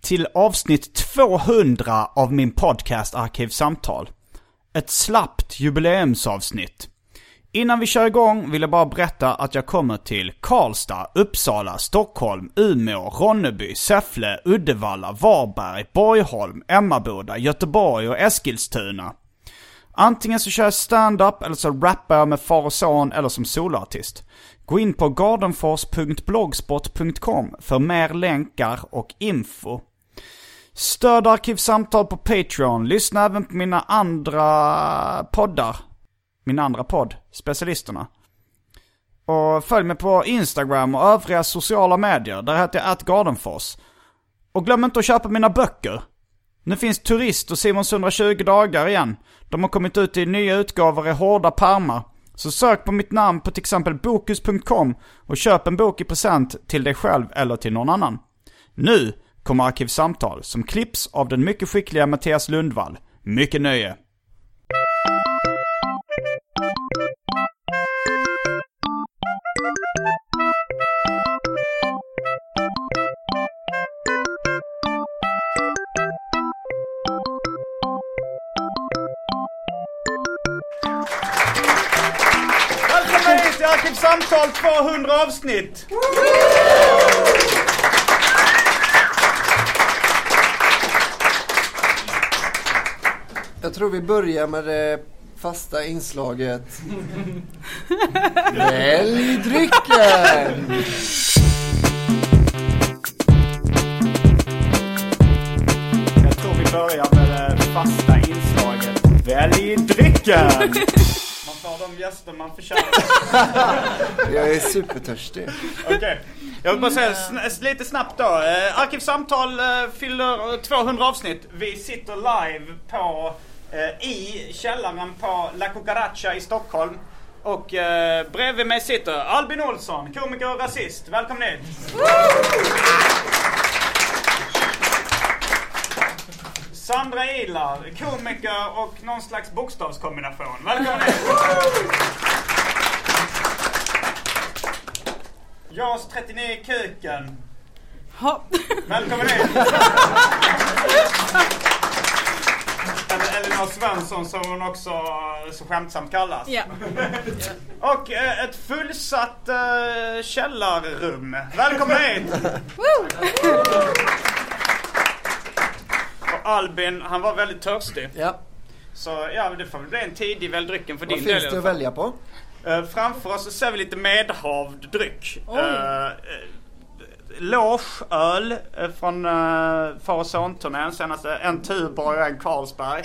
till avsnitt 200 av min podcast Arkivsamtal. Ett slappt jubileumsavsnitt. Innan vi kör igång vill jag bara berätta att jag kommer till Karlstad, Uppsala, Stockholm, Umeå, Ronneby, Säffle, Uddevalla, Varberg, Borgholm, Emmaboda, Göteborg och Eskilstuna. Antingen så kör jag stand-up eller så rappar jag med far och son eller som soloartist. Gå in på gardenfors.blogspot.com för mer länkar och info. Stöd Arkivsamtal på Patreon. Lyssna även på mina andra poddar. Min andra podd, Specialisterna. Och följ mig på Instagram och övriga sociala medier. Där heter jag atgardenfors. Och glöm inte att köpa mina böcker. Nu finns Turist och Simons 120 dagar igen. De har kommit ut i nya utgåvor i hårda pärmar. Så sök på mitt namn på till exempel Bokus.com och köp en bok i present till dig själv eller till någon annan. Nu kommer Arkivsamtal som klipps av den mycket skickliga Mattias Lundvall. Mycket nöje! Välkomna hit till Arkivsamtal 200 avsnitt! Jag tror vi börjar med det fasta inslaget. Välj drycken! Jag tror vi börjar med det fasta inslaget Välj drycken! Man får de gäster man förtjänar. Jag är supertörstig. Okej. Jag vill bara säga sn- lite snabbt då. Eh, Arkivsamtal eh, fyller eh, 200 avsnitt. Vi sitter live på eh, i källaren på La Cucaracha i Stockholm. Och eh, bredvid mig sitter Albin Olsson, komiker och rasist. Välkommen hit! Sandra Ilar, komiker och någon slags bokstavskombination. Välkommen hit! JAS 39 Kuken. Ha. Välkommen hit! Elinor Svensson som hon också så skämtsamt kallas. Ja. Och eh, ett fullsatt eh, källarrum. Välkommen hit! Och Albin, han var väldigt törstig. Ja, Så ja, det får väl bli en tidig väl drycken för vad din del. finns i det att välja på? Eh, framför oss så ser vi lite medhavd dryck. Oj. Uh, Logeöl eh, från uh, far och son-turnén. Senaste en Tuborg och en Carlsberg.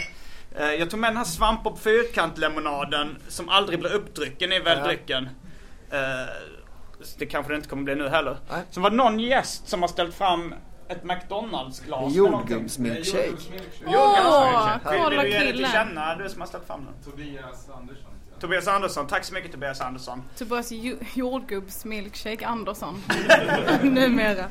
Eh, jag tog med den här svamp och fyrkant-lemonaden som aldrig blir uppdrycken i väldrycken. Uh, det kanske det inte kommer bli nu heller. Nej. Så var det någon gäst som har ställt fram ett McDonalds-glas. Jordgubbsmilkshake. Jordgubbsmilkshake. Vill kolla du ge dig till killen. känna, du som har ställt fram den? Tobias Andersson. Tobias Andersson, tack så mycket Tobias Andersson. Tobias jordgubbsmilkshake Andersson. Numera.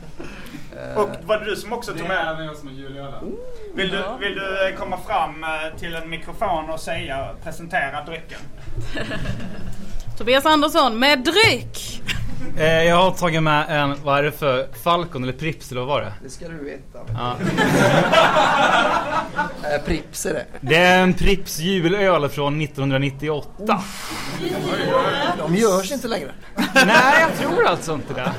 Och var det du som också Det tog är med? även jag som har julölen. Vill du, vill du eh, komma fram eh, till en mikrofon och säga, presentera drycken? Tobias Andersson med dryck! Eh, jag har tagit med en, vad är det för Falcon eller Prips eller vad var det? Det ska du veta. Ja. Äh, Prips är det. Det är en Prips julöl från 1998. De görs inte längre. Nej, jag tror alltså inte det.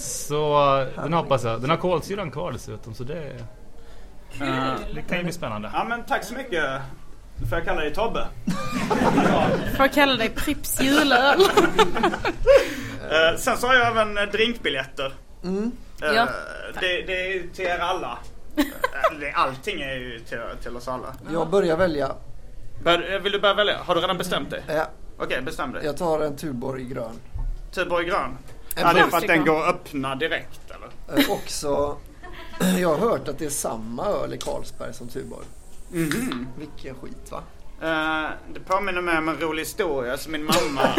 Så den hoppas jag. Den har kolsyran kvar dessutom så det... eh, det kan ju bli spännande. Ja men tack så mycket. Då får jag kalla dig Tobbe. Får jag kalla dig Pripps julöl? Eh, sen så har jag även eh, drinkbiljetter. Mm. Eh, Ja. det, det är ju till er alla. Eh, Allting är ju till, till oss alla. Jag börjar välja. Bör, eh, vill du börja välja? Har du redan bestämt dig? Ja, Okej, bestäm dig. jag tar en Tuborg grön. Tuborg grön. Ja, det är för att den går att öppna direkt eller? Eh, också, jag har hört att det är samma öl i Carlsberg som Tuborg. Vilken skit va? Eh, det påminner mig om en rolig historia som min mamma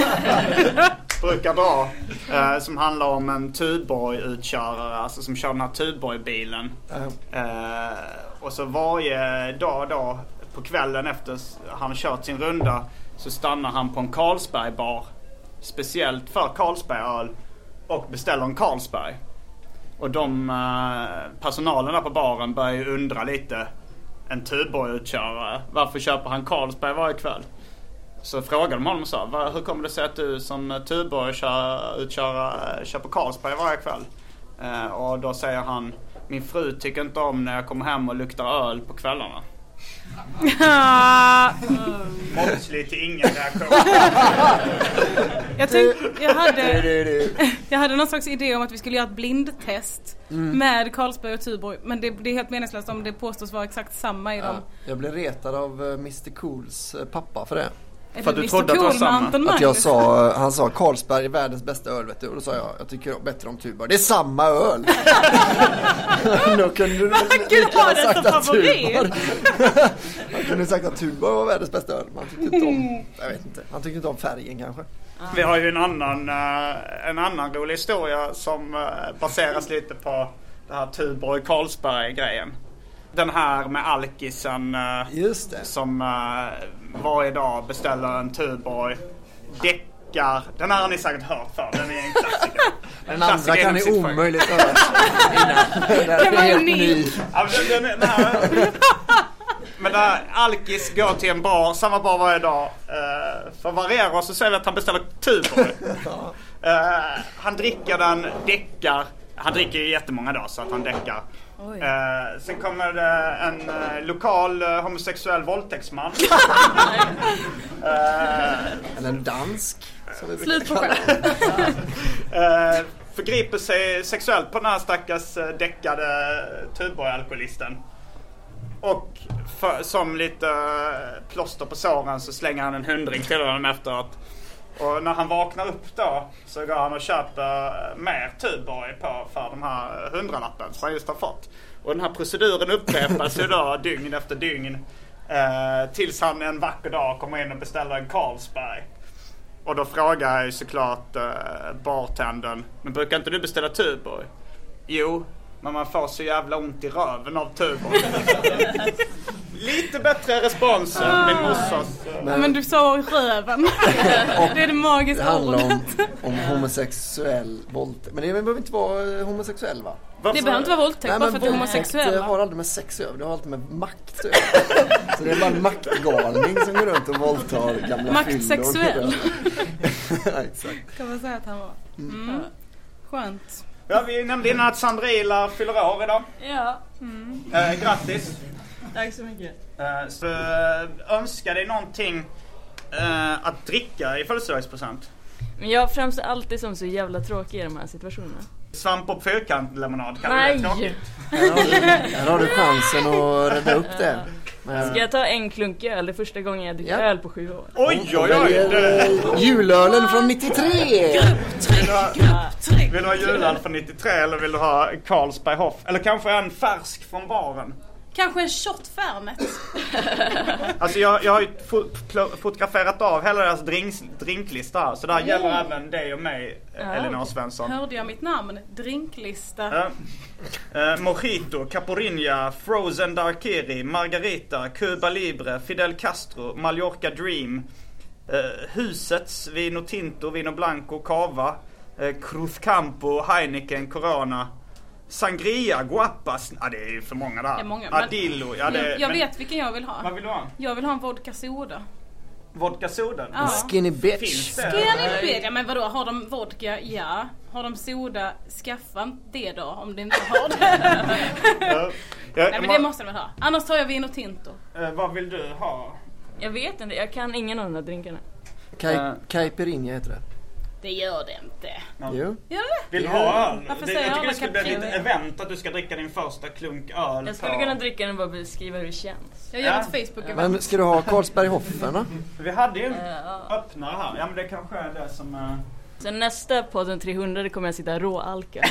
brukar dra. eh, som handlar om en Tuborg-utkörare, alltså som kör den här Tuborg-bilen. Eh, och så varje dag då på kvällen efter han kört sin runda så stannar han på en Carlsberg-bar. Speciellt för Carlsberg-öl och beställer en Carlsberg. Och de personalen där på baren börjar ju undra lite. En Tuborg-utkörare, varför köper han Carlsberg varje kväll? Så frågade de honom och sa, hur kommer det sig att du som Tuborg-utkörare köper Carlsberg varje kväll? Eh, och då säger han, min fru tycker inte om när jag kommer hem och luktar öl på kvällarna. Måttlig till ingen reaktion. Jag, tänkte, jag, hade, jag hade någon slags idé om att vi skulle göra ett blindtest med Carlsberg och Tuborg. Men det, det är helt meningslöst om det påstås vara exakt samma i dem. Ja, jag blev retad av eh, Mr Cools eh, pappa för det. Är För att du trodde att det var samma. Att jag sa, han sa Carlsberg är världens bästa öl vet du. Och då sa jag, jag tycker bättre om Tuborg. Det är samma öl! då kunde du har det som favorit. Tuborg Han kunde sagt att Tuborg var världens bästa öl. Men han tyckte inte om, jag vet inte, han tyckte inte om färgen kanske. Vi har ju en annan, eh, en annan rolig historia som eh, baseras lite på det här Tuborg Carlsberg grejen. Den här med alkisen eh, Just det. som varje dag beställer en Tuborg. Däckar. Den här har ni säkert hört för. Den är en klassiker. En Den andra kan ni omöjligt höra innan. Den var helt ny. Ja, men den, den, här, men där Alkis går till en bar, samma bar varje dag. Uh, för att variera så säger vi att han beställer Tuborg. Eh, han dricker den, däckar. Han dricker ju jättemånga dagar så att han däckar. Eh, sen kommer det en eh, lokal eh, homosexuell våldtäktsman. Eh, Eller en dansk. Som vi brukar Slut på kalla skämt. Eh, förgriper sig sexuellt på den här stackars eh, däckade Tuborg-alkoholisten. Och för, som lite eh, plåster på såren så slänger han en hundring till honom efteråt. Och när han vaknar upp då så går han och köper eh, mer Tuborg på för de här eh, hundralappen som han just har fått. Och den här proceduren upprepas ju då dygn efter dygn. Eh, tills han en vacker dag kommer in och beställer en Carlsberg. Och då frågar jag ju såklart eh, bartendern. Men brukar inte du beställa Tuborg? Jo, men man får så jävla ont i röven av Tuborg. Lite bättre respons än min morsas. eh, Ja, men du sa röven. det är det Det magiska handlar ordet. om, om homosexuell våldtäkt. Men det behöver inte vara eh, homosexuell va? varför- Det behöver inte vara våldtäkt bara för att du är homosexuell. eh, va? har aldrig med sex att göra, det har alltid med makt att göra. Så det är bara en maktgalning som går runt och våldtar gamla Maktsexuell. ja, exakt. Kan man säga att han var. Mm. Skönt. Ja, vi nämnde innan att Sandra Ilar fyller år idag. Ja, Eh, grattis! tack så mycket. Eh, så eh, önska dig någonting eh, att dricka i födelsedagspresent. Men jag framstår alltid som så jävla tråkig i de här situationerna. Svamp och fyrkant-lemonad, kan Nej! det tråkigt? Du, här har du chansen att rädda upp det. Men, Ska jag ta en klunk öl? Det är första gången jag dricker Ja. öl på sju år. Oj, oj, oj! Julölen från 93! vill, du ha, vill du ha julöl från 93 eller vill du ha Carlsberg Hoff? Eller kanske en färsk från baren? Kanske en shot Fernet. Alltså jag, jag har ju fotograferat av hela deras drinks, drinklista här. Så det här gäller även dig och mig, Ja, Elinor. Svensson. Hörde jag mitt namn? Drinklista. Ja. Eh, Mojito, Caporinha, Frozen Darkiri, Margarita, Cuba Libre, Fidel Castro, Mallorca Dream. eh, husets Vino Tinto, Vino Blanco, Cava. eh, Cruz Campo, Heineken, Corona. Sangria, Guapas. Ja det är ju för många där. Det är många, men- Adillo. Ja, det, jag men- vet vilken jag vill ha. Vad vill du ha? Jag vill ha en vodka soda. Vodka soda? Ja. Skinny bitch. Finns det? Inte be? Ja men vadå, har de vodka? Ja. Har de soda? Skaffa det då om de inte har det. Ja. Nej men det måste de väl ha. Annars tar jag vin och tinto. eh, vad vill du ha? Jag vet inte, jag kan ingen av de där drinkarna. Caipirinha heter det. Det gör det inte. Ja. Jo. Gör det? Vill du ha öl? Varför Det- säger jag tycker det skulle bli ett litet event att du ska dricka din första klunk öl Jag skulle på- kunna dricka den och bara beskriva hur det känns. Jag gör Ja. ett Facebook-event. Men ska du ha Carlsberg Hoffen då? Vi hade ju en Ja. öppnare här. Ja men det kanske är det som... eh, Sen nästa podden 300 det kommer jag sitta råalka.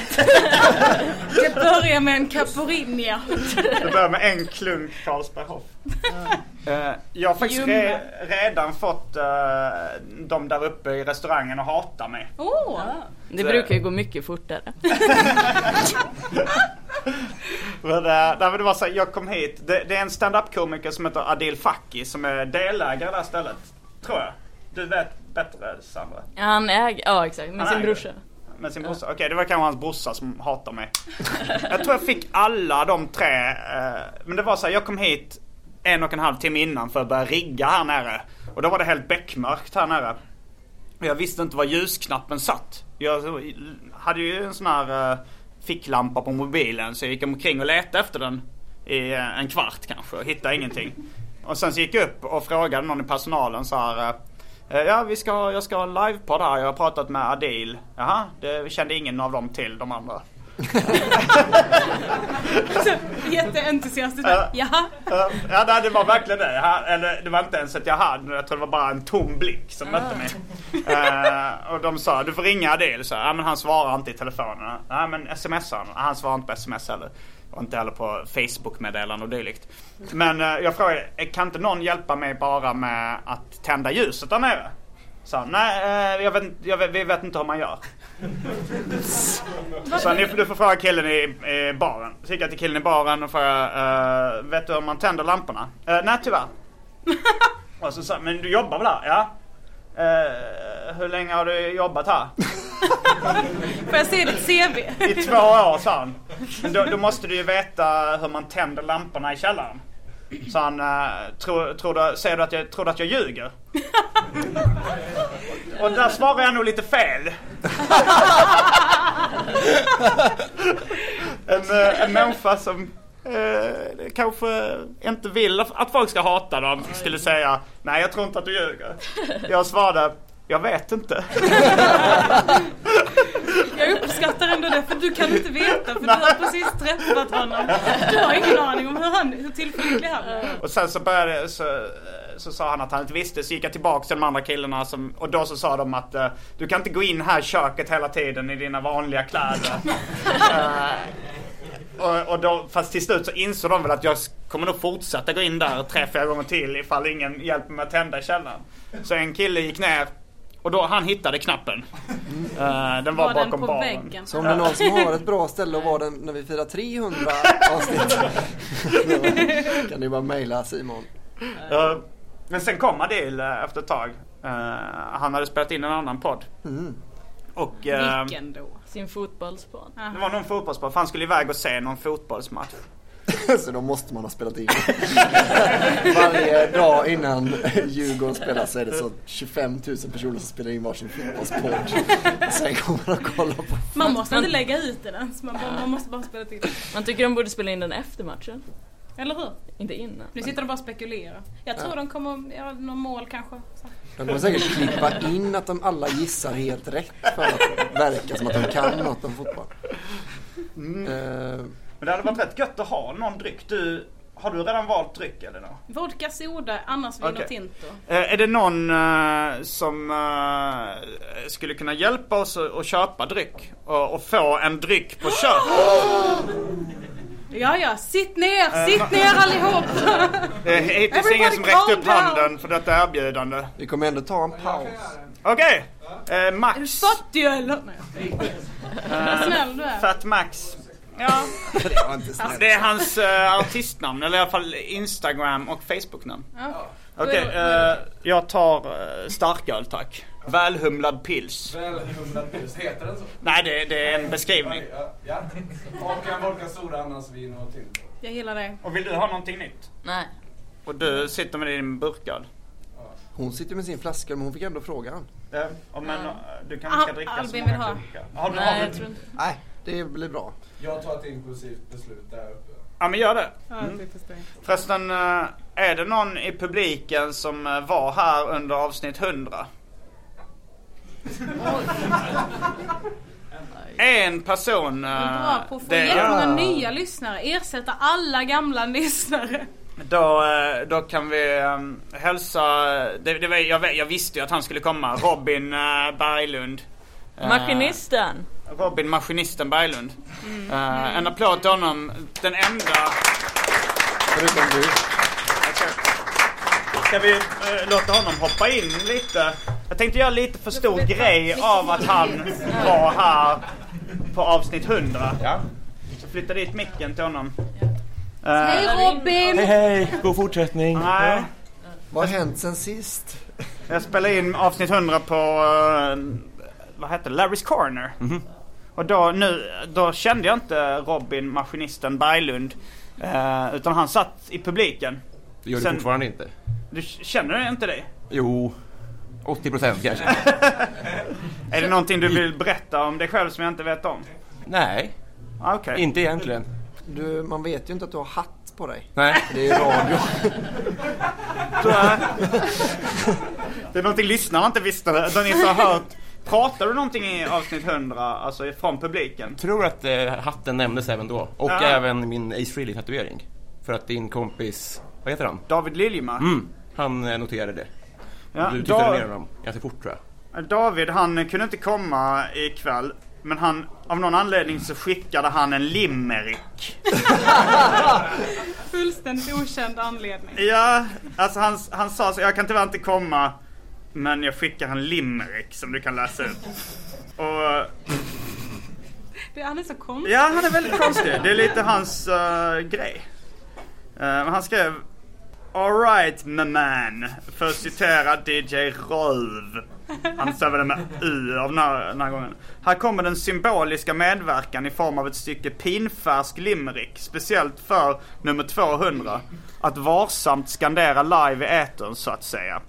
Jag börjar med en caporinha. Det börjar med en klunk Carlsberg Hoff. Jag har faktiskt re, redan fått uh, de där uppe i restaurangen att hata mig. Åh! Det brukar ju gå mycket fortare. Men, uh, det var så här, jag kom hit. Det, det är en stand-up komiker som heter Adil Fakki som är delägare här stället. Tror jag. Du vet bättre Sandra? Han äger, ja exakt, med Han sin äger. brorsa. Med sin brorsa? Okej, det var kanske hans brorsa som hatar mig. jag tror jag fick alla de tre. eh, men det var så här, jag kom hit en och en halv timme innan för att börja rigga här nere. Och då var det helt beckmörkt här nere. Jag visste inte var ljusknappen satt. Jag hade ju en sån här eh, ficklampa på mobilen så jag gick omkring och letade efter den i eh, en kvart kanske och hittade ingenting. Och sen så gick jag upp och frågade någon i personalen så här. Eh, ja, vi ska, ha- jag ska ha en livepodd här. Jag har pratat med Adil. Jaha, det kände ingen av dem till, de andra. Jätteentusiastiskt. Ja. Jaha. Eh, Ja, nej, det var verkligen det. Jag- Eller det var inte ens att jag hade, jag tror det var bara en tom blick som mötte mig. Eh, och de sa, du får ringa Adil. Så, ja, men han svarar inte i telefonen. Nej men smsar han? Han svarar inte på sms heller. Och inte heller på Facebook-meddelanden och dylikt. Men eh, jag frågade, eh, kan inte någon hjälpa mig bara med att tända ljuset där nere? Så han, nej, jag vet, jag vet, vi vet inte hur man gör. Så ni, du får fråga killen i, i baren. Så gick jag till killen i baren och frågade, eh, vet du om man tänder lamporna? Uh, nej tyvärr. och så sa men du jobbar väl här? Ja. "Eh, hur länge har du jobbat här? Får jag se ditt CV? I två år sa han. Men då, då måste du ju veta hur man tänder lamporna i källaren. Så han, uh, tror, tror du, säger du att jag, tror du att jag ljuger? Och där svarar jag nog lite fel. en, eh, en människa som eh, kanske inte vill att folk ska hata dem skulle säga Nej jag tror inte att du ljuger. Jag svarade Jag vet inte. Jag uppskattar ändå det för du kan inte veta för du har precis träffat honom. Du har ingen aning om hur, han, hur tillförlitlig han är. Och sen så började så, så sa han att han inte visste. Så gick jag tillbaka till de andra killarna som, och då så sa de att eh, du kan inte gå in här i köket hela tiden i dina vanliga kläder. Eh, och, och då, fast till slut så insåg de väl att jag kommer nog fortsätta gå in där tre, fyra gånger till ifall ingen hjälper mig att tända i källaren. Så en kille gick ner och då han hittade knappen. Eh, den var, Var den bakom på baren. väggen? Så om det är någon som har ett bra ställe att vara den när vi firar 300 avsnitt. kan ni bara mejla Simon. Eh, men sen kom Adil eh, efter ett tag. Eh, han hade spelat in en annan podd. Och eh, Vilken då? Sin fotbollspodd. det var någon fotbollspodd. För han skulle iväg och se någon fotbollsmatch. Så då måste man ha spelat in. Varje dag innan Djurgården spelar så är det så 25 000 personer som spelar in varsin fotbollspodd. Sen kommer man att kolla på. Man måste inte lägga ut den ens. Man, bara, man måste bara spela till. Man tycker de borde spela in den efter matchen. Eller hur? Inte innan. Nu sitter de bara och spekulerar. Jag tror de kommer göra någon mål kanske. Så. De kommer säkert klippa in att de alla gissar helt rätt för att verka som att de kan något om fotboll. Eh, Men det hade varit rätt gött att ha någon dryck. Du, har du redan valt dryck eller nå? Vodka, soda, annars vin och tinto. Eh, är det någon eh, som eh, skulle kunna hjälpa oss att, att köpa dryck? Och, och få en dryck på köp? Ja, ja, sitt ner, sitt ner allihop! Det är hittills Everybody ingen som räckt upp handen för detta erbjudande. vi kommer ändå ta en paus. Okej! Eh, Är du Max. fattig eller? Nej, Vad snäll du är. Fat Max. Ja, Det var inte snällt. det är hans uh, artistnamn, eller i alla fall Instagram och Facebook-namn. Ja. Okej, eh, jag tar uh, starköl tack. Välhumlad pils. Välhumlad pils, heter den så? Nej, det, det är en beskrivning. Ja. ja. En vodka soda, annasvin och till. Jag gillar det. Och vill du ha någonting nytt? Nej. Och du sitter med din burkad. Hon sitter med sin flaska men hon fick ändå fråga han. Ja, och men eh, du kanske ska Al- dricka Albin så vill ha. Har du, Nej, har jag du, tror inte. Nej, det blir bra. Jag tar ett impulsivt beslut där uppe. Ja men gör det. Ja, Mm. det. Förresten, eh, är det någon i publiken som eh, var här under avsnitt 100? En person. eh, Bra på att få det- jättemånga nya lyssnare. Ersätta alla gamla lyssnare. Då, då kan vi um, hälsa, det, det var, jag, jag visste ju att han skulle komma, Robin uh, Berglund. Maskinisten. Robin Maskinisten Berglund. Eh, en applåd till honom, den enda... Förutom du. Ska vi eh, låta honom hoppa in lite? Jag tänkte göra lite för stor grej av att han var här på avsnitt 100. Ja. Så flytta dit micken till honom. Eh, Hej Robin! Hej hej, god fortsättning. Nej, Vad har hänt sen sist? jag spelade in avsnitt 100 på, eh, vad hette det, Larry's Corner. Och då, nu, då kände jag inte Robin, maskinisten Berglund. eh, utan han satt i publiken. Det gör du Sen- fortfarande inte. Du känner inte det? Jo, 80 procent kanske. Är det någonting du vill berätta om dig själv som jag inte vet om? Nej, Ah, Okej. inte egentligen. Du, man vet ju inte att du har hatt på dig. Nej. Det är radio. Det är någonting lyssnarna inte visste. Utan ni har hört. Pratar du någonting i avsnitt 100, alltså från publiken? Tror att eh, hatten nämndes även då. Och Ja. även min Ace Frehley tatuering. För att din kompis, vad heter han? David Liljemark? Mm, han eh, noterade det. Ja, du tittade Da- ner honom ganska fort tror jag. David han kunde inte komma ikväll. Men han, av någon anledning så skickade han en limerick. Fullständigt okänd anledning. Ja, alltså han, han sa så, jag kan tyvärr inte komma. Men jag skickar en limerick som du kan läsa upp. Och Det, han är så konstig. Ja, han är väldigt konstig. Det är lite hans eh, grej. Men han skrev Alright my man. För att citera DJ Röv. Han stavade med U av den här, den här gången. Här kommer den symboliska medverkan i form av ett stycke pinfärsk limerick. Speciellt för nummer 200. Att varsamt skandera live i etern så att säga.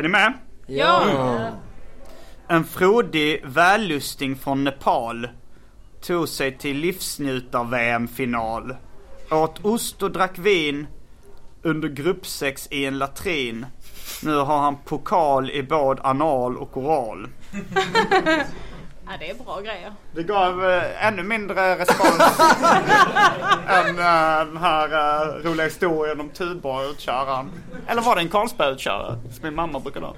Är ni med? Ja. En frodig vällusting från Nepal tog sig till livsnjutar-VM-final. Åt ost och drack vin under gruppsex i en latrin. Nu har han pokal i både anal och oral. ja, det är bra grejer. Det gav eh, ännu mindre respons än eh, den här eh, roliga historien om Tuborg-utköraren. Eller var det en Carlsberg-utkörare som min mamma brukade ha?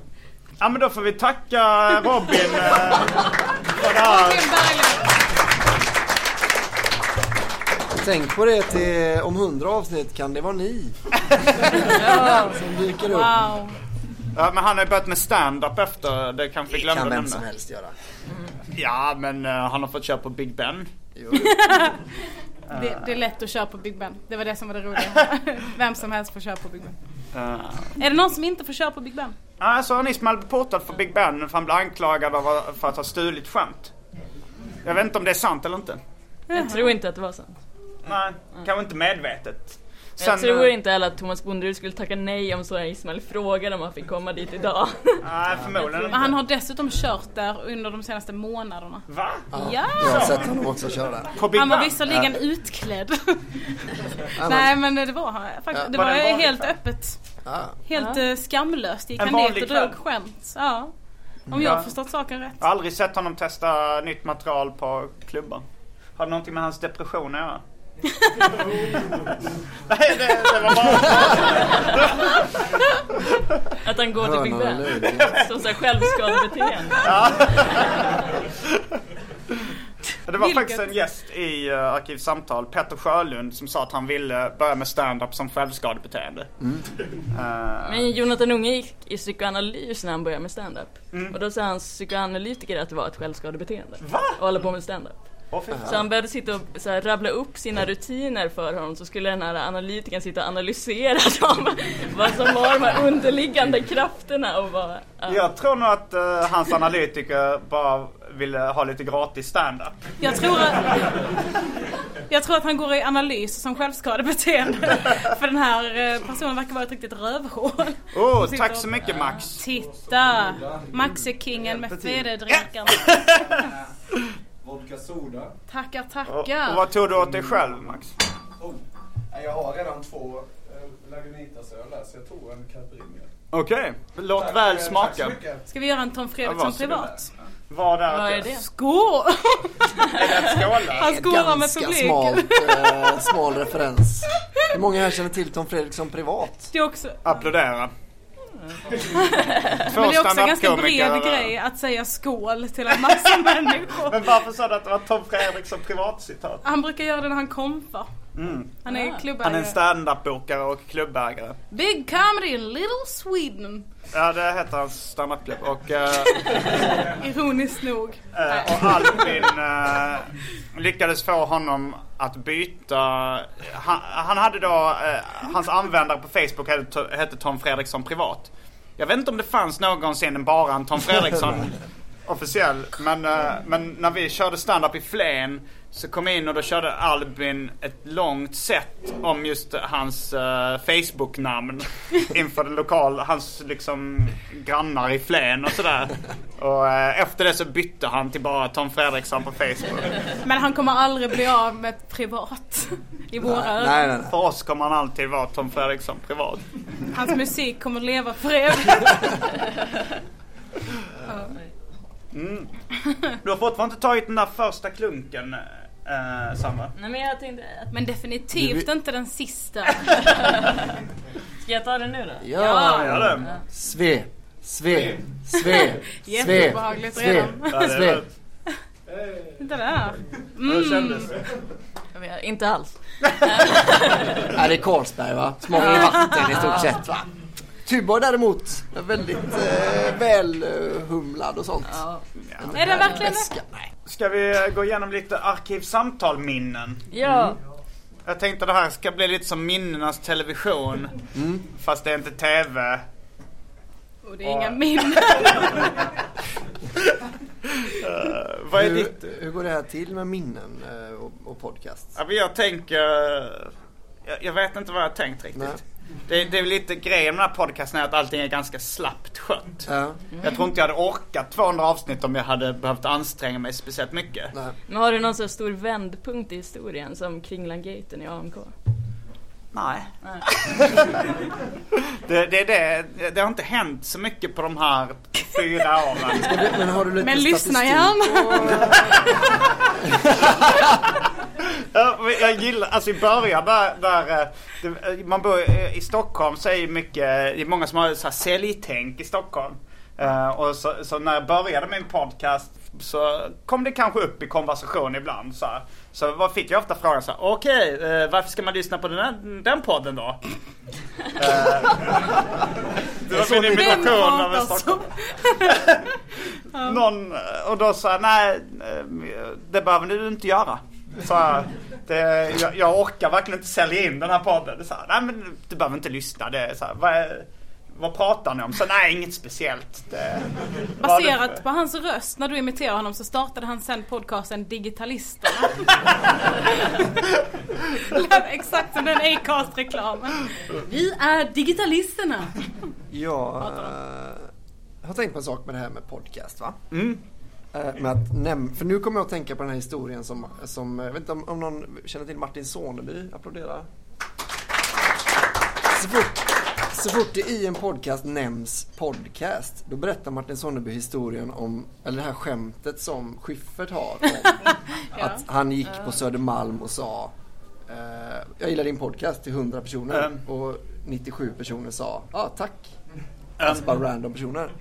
Ja men då får vi tacka Robin eh, för det här. Robin Berglund. Tänk på det till om hundra avsnitt kan det vara ni. Som dyker upp. Wow. Ja, men han har ju börjat med stand-up efter, det kanske vi Det glömde kan vem nämna. som helst göra. Ja men eh, han har fått köra på Big Ben. Det, det är lätt att köra på Big Ben. Det var det som var det roliga. Vem som helst får köra på Big Ben. Uh, Är det någon som inte får köra på Big Ben? alltså han är Ismail blev portad för Big Ben för han blev anklagad av, att- för att ha stulit skämt. Jag vet inte om det är sant eller inte. Jag tror inte att det var sant. Nej, kanske inte medvetet. Jag tror inte heller att Thomas Bonderud skulle tacka nej om Soran Ismail frågade om han fick komma dit idag. Nej, förmodligen Men inte. han har dessutom kört där under de senaste månaderna. Va? Ja! Jag har sett honom också köra där. Han var visserligen utklädd. Nej men det var han faktiskt. Ja, Det var helt öppet. Ja. Helt Ja. eh, skamlöst gick En han dit och drog skämt. Ja. Om Ja. jag har förstått saken rätt. Jag har aldrig sett honom testa nytt material på klubbar. Har det någonting med hans depression att göra? Nej, det, det var bara... Att han går till Big Ben. Som såhär självskadebeteende. Det var Vilket? faktiskt en gäst i uh, Arkivsamtal, Petter Sjölund, som sa att han ville börja med stand-up som självskadebeteende. Eh, Men Jonathan Unge gick i psykoanalys när han började med stand-up. Mm. Och då sa hans psykoanalytiker att det var ett självskadebeteende. Va? Och hålla på med stand-up. Så han började sitta och så här, rabbla upp sina rutiner för honom så skulle den här analytikern sitta och analysera dem. vad som var de här underliggande krafterna och vad... ja. Jag tror nog att eh, hans analytiker bara ville ha lite gratis standup. Jag tror att, jag tror att han går i analys som självskadebeteende. För den här eh, personen verkar vara ett riktigt rövhål. Oh, tack så mycket Max. Titta! Max är kingen med federdrinkarna. Vodka soda. Tackar, Och, tackar. och vad tog du åt dig själv Max? Oh. Jag har redan två eh, Lagunitas-öl där så jag tog en Caipirinha. Okej, låt Tack, väl eh, smaka. Tack så mycket. Ska vi göra en Tom Fredriksson privat? Vad är Vad är det? det? Skål! Han skålar med Ganska publiken. smalt, eh, smal referens. Hur många här känner till Tom Fredriksson privat? Det också, Applådera. Men det är också en ganska bred grej att säga skål till en massa människor. Men varför sa du att det var Tom Fredriksson privatcitat? Han brukar göra det när han kompar. Mm. Han är Han är en klubbägare. standup-bokare och klubbägare. Big comedy in little Sweden. Ja, det heter hans standupklubb. Och, eh, Ironiskt nog. eh, och Albin eh, lyckades få honom att byta. Han, han hade då, hans användare på Facebook hette, hette Tom Fredriksson privat. Jag vet inte om det fanns någonsin bara en Tom Fredriksson officiell. Men, men när vi körde stand-up i Flen så kom in och då körde Albin ett långt set om just hans eh, Facebook-namn inför den lokala, hans liksom grannar i Flen och sådär. Och eh, efter det så bytte han till bara Tom Fredriksson på Facebook. Men han kommer aldrig bli av med privat. I våra ögon. För oss kommer han alltid vara Tom Fredriksson privat. Hans musik kommer leva för evigt. Mm. Du har fortfarande inte tagit den där första klunken, eh, Sandra. Nej men jag tänkte att... Men definitivt inte den sista. Ska jag ta den nu då? Ja, gör det. Sve, sve, sve, sve, sve, sve. Titta där. Hur kändes det? Inte alls. Ja, det är Carlsberg va? Smakar vatten i stort sett va? Tuborg däremot är väldigt eh, väl eh, humlad och sånt. En Är den verkligen Nej. Ska vi gå igenom lite arkivsamtal-minnen? Ja. Jag tänkte det här ska bli lite som minnenas television. Fast det är inte TV. Och det är inga minnen. Eh, vad är hur, ditt? hur går det här till med minnen eh, och, och podcast? Ja, jag tänker... Jag, jag vet inte vad jag har tänkt riktigt. Nej. Det, det är väl lite grejen med den här podcasten är att allting är ganska slappt skött. Ja. Jag tror inte jag hade orkat 200 avsnitt om jag hade behövt anstränga mig speciellt mycket. Nej. Men har du någon så stor vändpunkt i historien som Kringlan-gaten i AMK? Nej. Nej. Det, det, det, det har inte hänt så mycket på de här fyra åren. Men har du lite Men lyssna gärna. Jag gillar, alltså i början där, där eh, det, man bor i- i Stockholm så är det mycket, det är många som har så här säljtänk i Stockholm. Eh, och så, så när jag började min podcast så kom det kanske upp i konversation ibland så här. Så vad fick jag ofta frågan så här, okej, eh, varför ska man lyssna på den, här, den podden då? Eh, det var min imitation av en. Någon, och då sa jag, nej, eh, det behöver du inte göra. Så jag, det, jag, jag orkar verkligen inte sälja in den här podden. Så här, nej men du behöver inte lyssna. Det är så här, vad, är, vad pratar ni om? Så nej, inget speciellt. Det, Baserat på hans röst när du imiterar honom så startade han sen podcasten Digitalisterna. Lät exakt som den Acast-reklamen. Vi är Digitalisterna. Jag eh, har tänkt på en sak med det här med podcast va? Mm. Eh, Med att näm- för nu kommer jag att tänka på den här historien som, som eh, jag vet inte om, om någon känner till Martin Soneby? Applådera. Så fort, så fort det i en podcast nämns podcast, då berättar Martin Soneby historien om, eller det här skämtet som Schyffert har om att han gick på Södermalm och sa eh, Jag gillar din podcast till 100 personer Mm. och 97 personer sa ja ah, tack. Alltså bara random personer.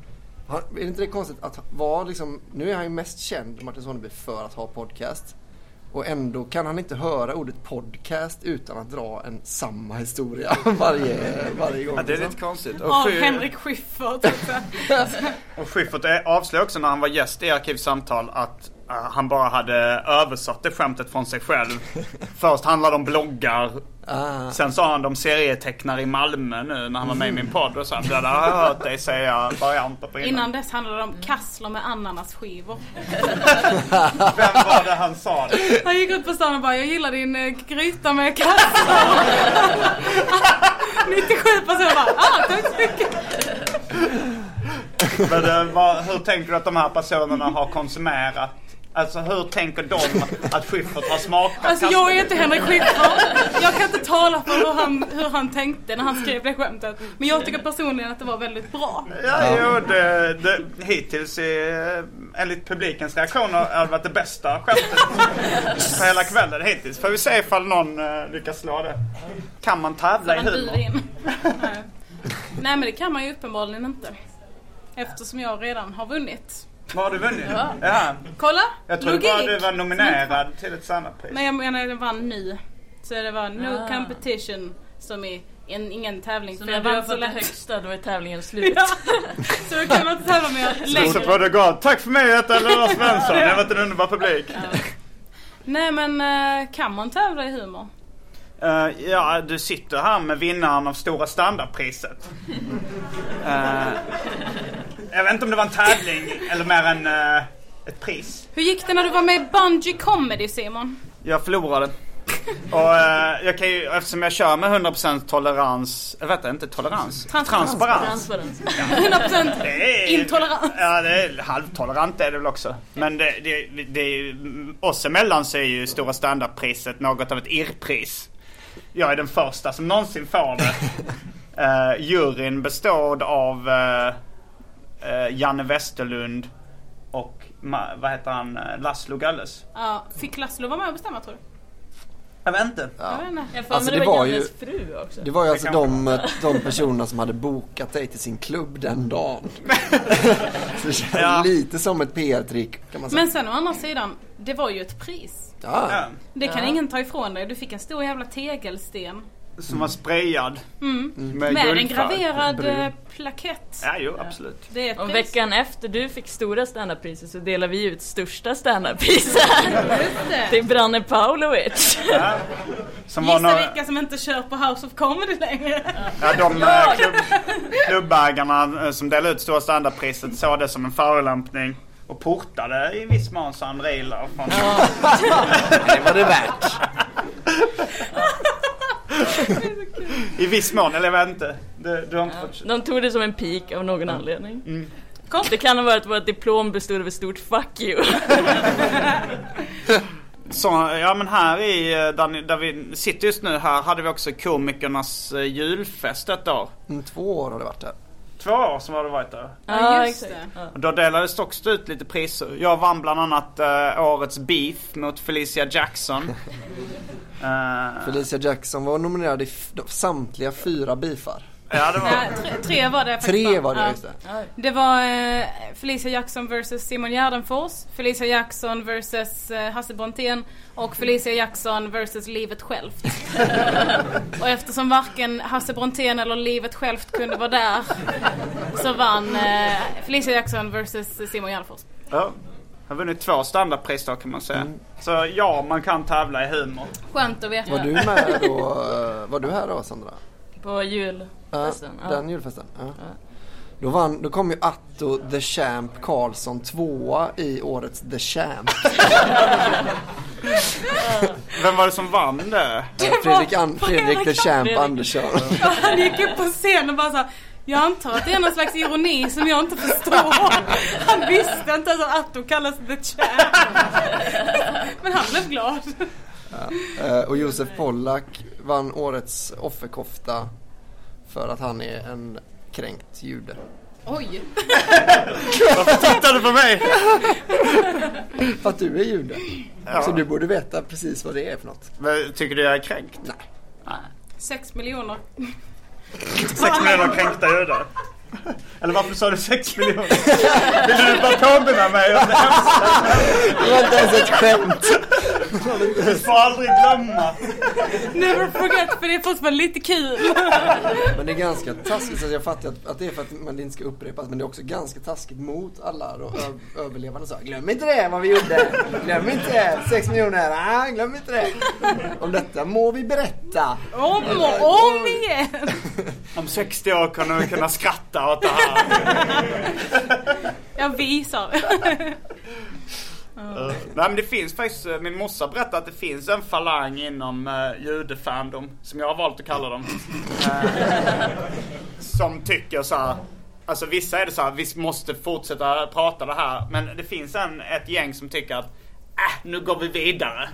Han, är det inte det konstigt att vara liksom, nu är han ju mest känd, Martin Sonneby, för att ha podcast. Och ändå kan han inte höra ordet podcast utan att dra en samma historia varje, varje gång. Ja, det är liksom. lite konstigt. Av Schy- Henrik Schyffert också. Och Schyffert är- avslöjade också när han var gäst i Arkivsamtal att eh, han bara hade översatt det skämtet från sig själv. Först handlade det om bloggar. Ah. Sen sa han de serietecknare i Malmö nu när han var med i min podd och sa att jag hade hört dig säga varianter på innan. Innan dess handlade det om kassler med ananasskivor. Vem var det han sa det? Han gick ut på stan och bara, jag gillar din eh, gryta med kassler. 97 personer bara, ah tack så mycket. Men, eh, vad, hur tänker du att de här personerna har konsumerat? Alltså hur tänker de att Schyffert har smakat? Alltså jag är inte Henrik Schyffert. Jag kan inte tala för hur han, hur han tänkte när han skrev det skämtet. Men jag tycker personligen att det var väldigt bra. Ja, jo, det, det, hittills är, enligt publikens reaktioner har det varit det bästa skämtet på hela kvällen hittills. Får vi se ifall någon uh, lyckas slå det. Kan man tävla i humor? in. Nej. Nej men det kan man ju uppenbarligen inte. Eftersom jag redan har vunnit. Vad har du vunnit? Ja. Ja. Kolla! Jag trodde bara logik. du var nominerad till ett standardpris. Nej jag menar jag vann nu. Så det var no Ah. competition som är en, ingen tävling. Så för när jag du har så fått det högsta då är tävlingen slut. Ja. Så då kan man inte tävla med Så längre. får det gå. Tack för mig, jag heter Lars Svensson. Jag har varit en underbar publik. Nej men eh, kan man tävla i humor? Eh, ja, du sitter här med vinnaren av Stora standardpriset. Eh, jag vet inte om det var en tävling eller mer än eh, ett pris. Hur gick det när du var med i Bungee Comedy Simon? Jag förlorade. Och eh, jag kan ju, eftersom jag kör med 100% tolerans, jag vet inte tolerans, Transparens. transparens. Transparens. 100% Det är- intolerans. Ja, det är halvtolerant är det väl också. Men det, det, det är ju, oss emellan så är ju Stora standardpriset något av ett irrpris. Jag är den första som någonsin får det. Uh, juryn består av eh, eh, Janne Westerlund och ma- vad heter han, Eh, Laszlo Galles. Ja, fick Laszlo vara med och bestämma tror du? Jag vet inte. Jag vet inte. Jag Alltså, det det var var ju- fru också. Det var ju Det alltså de, de personerna som hade bokat dig till sin klubb den dagen. Så det känns Ja. lite som ett PR-trick kan man säga. Men sen å andra sidan, det var ju ett pris. Ja. Ja, Det kan Ja. ingen ta ifrån dig. Du fick en stor jävla tegelsten. Som var sprayad. Mm. Med, Med en graverad brun. eh, plakett. Ja, jo, absolut. Det är ett Och pris. veckan efter du fick stora standardpriset så delar vi ut största standardpriset. Till Branne Paulovic. Ja. Som var Gissa några, vilka som inte kör på House of Comedy längre. ja, de eh, klubb, klubbägarna eh, som delade ut Stora standardpriset såg det som en förolämpning. Och portade i viss mån Sandra Ilar från... Det var det värt. I viss mån, eller jag vet inte. Du, du har inte fått... De tog det som en pik av någon anledning. Mm. Kom. Det kan ha varit att vårt diplom bestod av ett stort 'fuck you' Så, ja men här i, eh, där, där vi sitter just nu här, hade vi också komikernas eh, julfest ett år. Mm, Två år har det varit där. Två år som har det varit där. Ja, just det. Och Då delades det också ut lite priser. Jag vann bland annat eh, årets beef mot Felicia Jackson. Eh, Felicia Jackson var nominerad i samtliga fyra bifar. Ja, det var... Ja, tre, tre var det faktiskt. Tre var det, Ja. just det. Det var eh, Felicia Jackson vs Simon Gärdenfors, Felicia Jackson vs eh, Hasse Brontén och Felicia Jackson vs livet självt. och eftersom varken Hasse Brontén eller livet självt kunde vara där så vann eh, Felicia Jackson vs Simon Gärdenfors. Ja. Jag har vunnit två standardpris då kan man säga. Så ja, man kan tävla i humor. Skönt att veta. Var du med då? eh, Var du här då Sandra? på julfesten. Ja, den julfesten. Ja. Då, vann, då kom ju Atto The Champ Karlsson tvåa i årets The Champ. Vem var det som vann det? Fredrik, An- Fredrik The Champ Fredrik. Andersson. Han gick upp på scen och bara så här, jag antar att det är någon slags ironi som jag inte förstår. Han visste inte ens att Atto kallas The Champ. Men han blev glad. Eh, Och Josef Pollack vann årets offerkofta för att han är en kränkt jude. Oj. Varför tittar du på mig? För att du är jude. Ja. Så du borde veta precis vad det är för något. Men Tycker du jag är kränkt? Nej. Sex miljoner. Sex miljoner kränkta judar. Eller varför sa du sex miljoner? Vill du bara påminna mig om det? Det var inte ens ett skämt. Vi får aldrig glömma. Never forget, för det är fortfarande lite kul. Men det är ganska taskigt, så jag fattar att, att det är för att man inte ska upprepas. Men det är också ganska taskigt mot alla då, ö- överlevande. Så, glöm inte det vad vi gjorde. Glöm inte det. Sex miljoner. Ah, glöm inte det. Om detta må vi berätta. Om och om igen. Om 60 år kommer vi kunna skratta åt det här. Jag visar. Uh, nej men det finns faktiskt, eh, min morsa berättade att det finns en falang inom uh, judefandom, som jag har valt att kalla dem. Uh, som tycker så här, alltså vissa är det så här, vi måste fortsätta prata det här. Men det finns en, ett gäng som tycker att Äh, nu går vi vidare.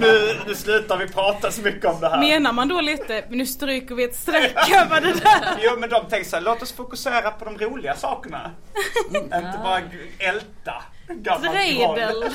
nu, nu slutar vi prata så mycket om det här. Menar man då lite, nu stryker vi ett streck över det där? Jo men de tänker såhär, låt oss fokusera på de roliga sakerna. Inte bara älta Dreidel.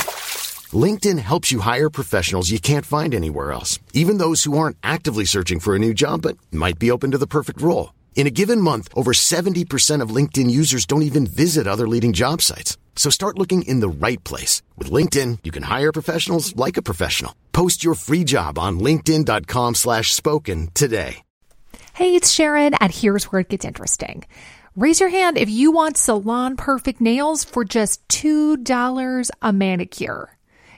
LinkedIn helps you hire professionals you can't find anywhere else, even those who aren't actively searching for a new job but might be open to the perfect role. In a given month, over 70% of LinkedIn users don't even visit other leading job sites. So start looking in the right place. With LinkedIn, you can hire professionals like a professional. Post your free job on linkedin.com slash spoken today. Hey, it's Sharon, and here's where it gets interesting. Raise your hand if you want salon perfect nails for just $2 a manicure.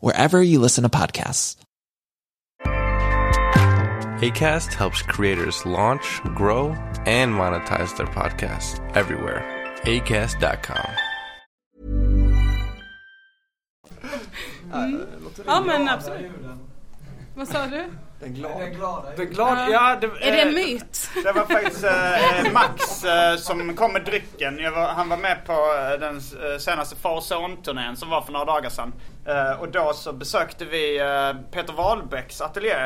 wherever you listen to podcasts. ACAST helps creators launch, grow, and monetize their podcasts everywhere. ACAST.com. Mm. Ja men absolut. Vad sa du? Den glada. Den glada, ja, det, Är det en eh, myt? Det var faktiskt eh, Max eh, som kom med drycken. Jag var, han var med på den senaste Far Son-turnén som var för några dagar sedan. Eh, och då så besökte vi eh, Peter Wahlbecks ateljé.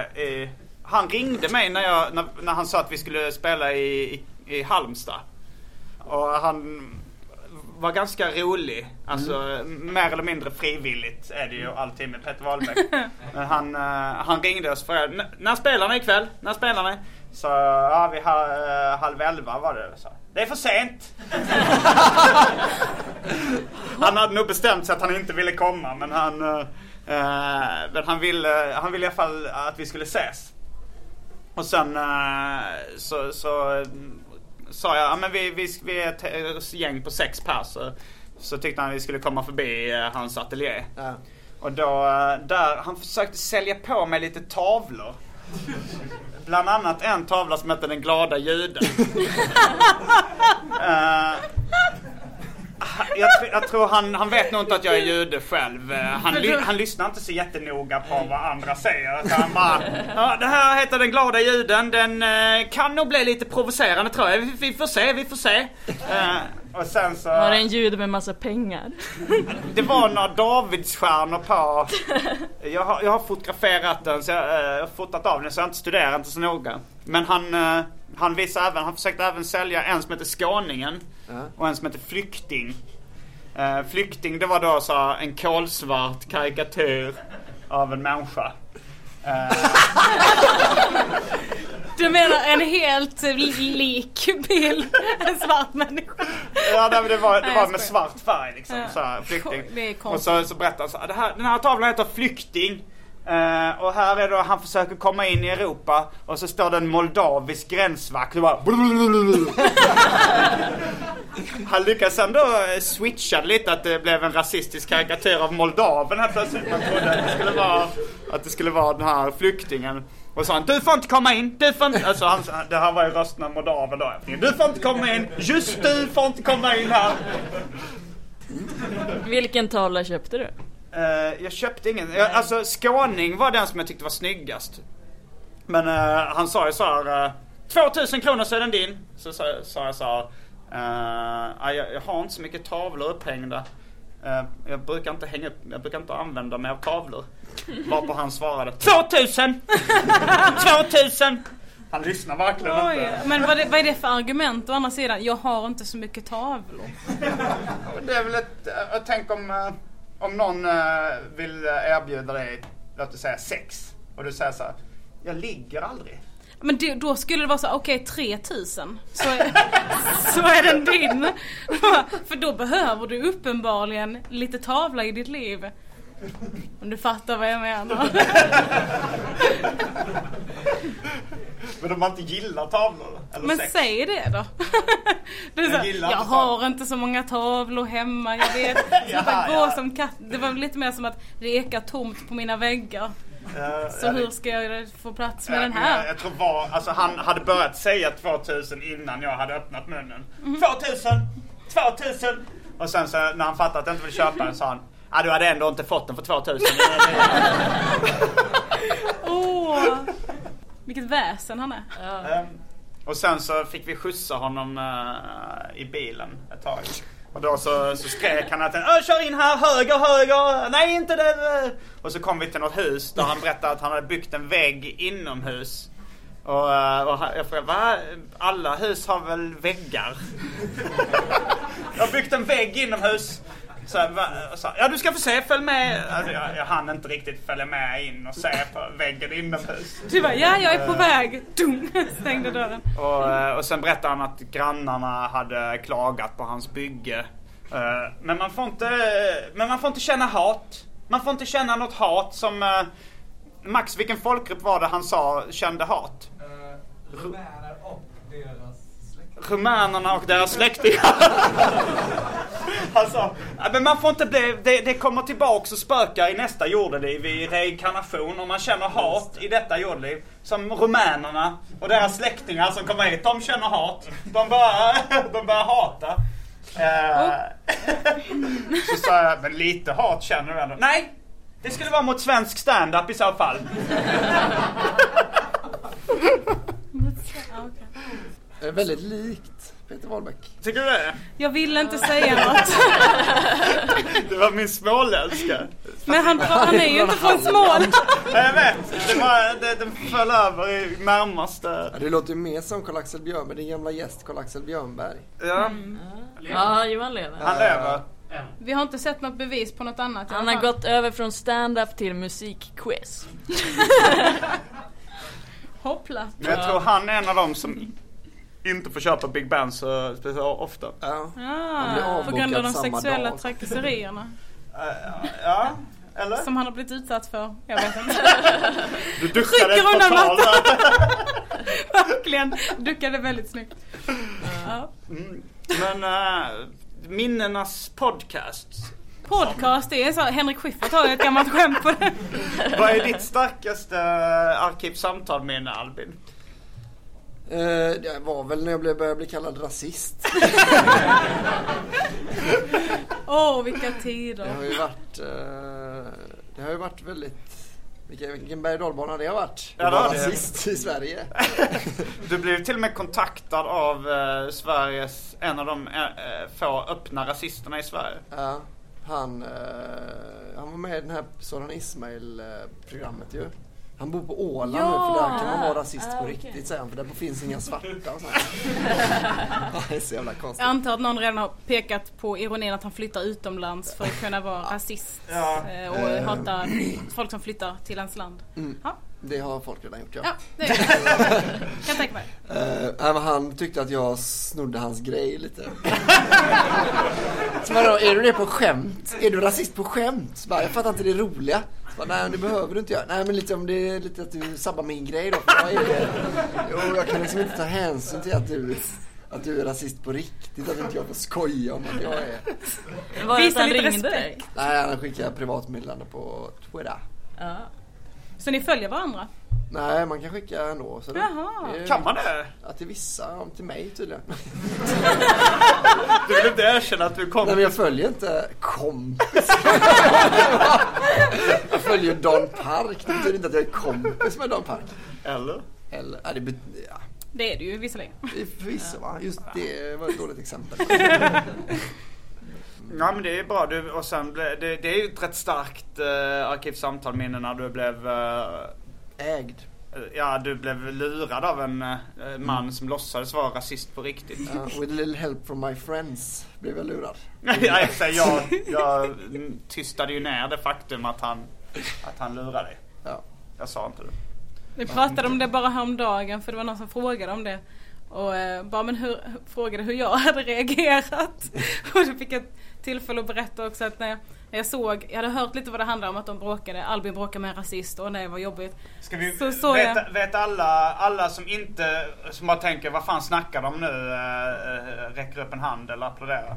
Han ringde mig när, jag, när, när han sa att vi skulle spela i, i, i Halmstad. Och han var ganska rolig. Alltså mer eller mindre frivilligt är det ju alltid med Peter Wahlbeck. Han, eh, han ringde oss "N- när spelar ni ikväll? När spelar ni? Så ja, vi har halv elva var det. Så, det är för sent. han hade nog bestämt sig att han inte ville komma men han, eh, eh, men han ville, han ville i alla fall att vi skulle ses. Och sen eh, så, så eh, sa jag, ja men vi, vi, vi är ett ett gäng på sex pers. Så, tyckte han att vi skulle komma förbi eh, hans ateljé. Och då, eh, där, han försökte sälja på mig lite tavlor. Bland annat en tavla som heter Den glada juden. Eh, jag, jag tror han, han vet nog inte att jag är jude själv. Eh, Han, ly, han lyssnar inte så jättenoga på vad andra säger. Så han bara, ja, det här heter Den glada juden. Den eh, kan nog bli lite provocerande tror jag. Vi, vi får se, vi får se. Eh, och sen så... Var det en jude med massa pengar? Det var några Davidsstjärnor på. Jag har, jag har fotograferat den, så jag, eh, jag har fotat av den så jag inte studerat inte så noga. Men han, eh, han visade även, han försökte även sälja en som heter Skåningen och en som heter Flykting. Eh, Flykting det var då så en kolsvart karikatyr av en människa. Eh, Du menar en helt li- lik bild? En svart människa? Ja nej, men det var, det Nej, var med svart färg liksom. Ja. Så här, flykting. Och så, så berättade han så här, den här tavlan heter Flykting. Eh, och här är då han försöker komma in i Europa och så står det en moldavisk gränsvakt och bara Han lyckas ändå eh, switcha lite att det blev en rasistisk karikatyr av Moldaven här plötsligt. Man trodde att det skulle vara, att det skulle vara den här flyktingen. Och sa han, du får inte komma in, du får inte... Alltså han, det här var ju rösten av Moldaven då. Du får inte komma in, just du får inte komma in här. Vilken tavla köpte du? Eh, jag köpte ingen. Jag, alltså Skåning var den som jag tyckte var snyggast. Men eh, han sa ju så här. Uh, 2000 kronor så är den din. Så sa, jag så här. eh, "Nej, jag, jag har inte så mycket tavlor upphängda. Eh, jag brukar inte hänga upp, jag brukar inte använda mig av tavlor. Varpå han svarade 2000! 2000! Han lyssnar verkligen Oj, inte. men vad, det, vad är det för argument å andra sidan? Jag har inte så mycket tavlor. Det är väl ett, jag tänker om, eh, om någon eh, vill erbjuda dig, låt oss säga sex. Och du säger så här, jag ligger aldrig. Men det, då skulle det vara så, okej 3000. Så är, så är den din. För då behöver du uppenbarligen lite tavla i ditt liv. Om du fattar vad jag menar. Men om man inte gillar tavlor eller Men sex. säg det då. Du Jag gillar jag inte har inte så många tavlor hemma, jag vet. Jaha, gå ja. som katt. Det var lite mer som att det ekar tomt på mina väggar. Eh, Så hur ska jag få plats med den här? Jag, tror var, alltså han hade börjat säga 2000 innan jag hade öppnat munnen. Mhm. 2000! 2000! Och sen så när han fattade att jag inte ville köpa den sa han Ja du hade ändå inte fått den för 2000. Åh! Vilket väsen han är. Ehm, och sen så fick vi skjutsa honom eh, i bilen ett tag. Och då så, så skrek han att "Ö, kör in här, höger, höger, nej inte det. Och så kom vi till något hus där han berättade att han hade byggt en vägg inomhus. Och, eh, och jag frågade, va? Alla hus har väl väggar? jag har byggt en vägg inomhus. Så, jag va- sa, ja du ska få se, följ med. Alltså, jag, jag hann inte riktigt följa med in och se på väggen inomhus. Du bara, ja jag är på väg. Dum, stängde dörren. och, eh, och sen berättade han att grannarna hade klagat på hans bygge. Eh, Men man får inte, men man får inte känna hat. Man får inte känna något hat som... eh, Max, vilken folkgrupp var det han sa kände hat? Släkt. Rumänerna och deras släktingar. "Ja, men man får inte bli, det, det kommer tillbaks och spökar i nästa jordeliv i reinkarnation om man känner hat i detta jordeliv. Som rumänerna och deras släktingar som kommer hit, de känner hat. De börjar, de börjar hata. Eh, så sa jag, men lite hat känner du ändå? Nej! Det skulle vara mot svensk stand-up i så fall. Det är väldigt likt Peter Wahlbeck. Tycker du det? Jag vill inte säga något. Det var min småländska. Men han, han är ju inte från Småland. Ja, Jag vet. Det var, det, den föll över i närmaste. Ja, det låter ju mer som Karl-Axel Björnberg, din gamla gäst Karl-Axel Björnberg. Ja. Ja, Johan lever. Han lever. Vi har inte sett något bevis på något annat. Han har gått över från stand-up till musikquiz. Hoppla. Men jag tror han är en av dem som inte får köpa Big Ben så speciellt ofta. Ja. Ah, på grund av de sexuella trakasserierna. Ja, eller? Som han har blivit utsatt för. Jag vet inte. Du duckade ett undan mattan. Verkligen. Duckade väldigt snyggt. Ja. Mm. Men äh, minnenas podcast. Podcast, det är så. Henrik Schyffert har ju ett gammalt skämt på det. Vad är ditt starkaste arkivsamtalminne Albin? Eh, det var väl när jag blev, började bli kallad rasist. Åh, vilka Det tider. har ju varit, eh, det har ju varit väldigt, vilken, vilken berg och dalbana det har varit. Ja, det det. rasist i Sverige. Du blev till och med kontaktad av eh, Sveriges, en av de eh, eh, få öppna rasisterna i Sverige. Ja, han, eh, han var med i den här Soran Ismail-programmet ju. Han bor på Åland Ja! nu för där kan man vara rasist Ah, på okej. riktigt säger han för där finns inga svarta och sånt. det är så jävla konstigt. Jag antar att någon redan har pekat på ironin att han flyttar utomlands för att kunna vara rasist. Ja. eh, Och Eh. hata folk som flyttar till hans land. Mm. Ja. Det har folk redan gjort ja. Ja, det kan tänka mig. Men han tyckte att jag snodde hans grej lite. Så vadå, är du det på skämt? Är du rasist på skämt? Bara, jag fattar inte det roliga. Så nej det behöver du inte göra. Nej men lite om det är lite att du sabbar min grej då. För vad är det? Jo, jag kan liksom inte ta hänsyn till att du, att du är rasist på riktigt. Att inte jag får skoja om att jag är. Var det Visa lite respekt. dig? Nej, han skickar privatmeddelande på Twitter. Ja. Så ni följer varandra? Nej, man kan skicka ändå. Så det- Jaha. det är- Kan man det? Ja, till vissa. Till mig tydligen. Du vill inte erkänna att du kom? Nej men jag följer inte kompis. jag följer Don Park. Det betyder inte att jag är kompis med Don Park. Eller? Eller, ja, det bet- ja, Det är det ju visserligen. förvisso va. Just det var ett dåligt exempel. Ja men det är bra. Du, och sen ble, det, det är ju ett rätt starkt uh, arkivsamtalminne när du blev... eh, Ägd. Ja, du blev lurad av en eh, man som låtsades vara rasist på riktigt. Ja, with a little help from my friends blev jag lurad. ja, jag, jag mm, tystade ju ner det faktum att han, att han lurade dig. Ja. Jag sa inte det. Vi pratade om det bara häromdagen för det var någon som frågade om det. Och eh, bara men hur, frågade hur jag hade reagerat. Och då fick jag tillfälle att berätta också att när jag, när jag såg, jag hade hört lite vad det handlade om att de bråkade, Albin bråkade med en rasist och nej vad jobbigt. Ska vi, Så såg vet, jag- vet alla, alla som inte, som bara tänker vad fan snackar de nu, äh, räcker upp en hand eller applåderar?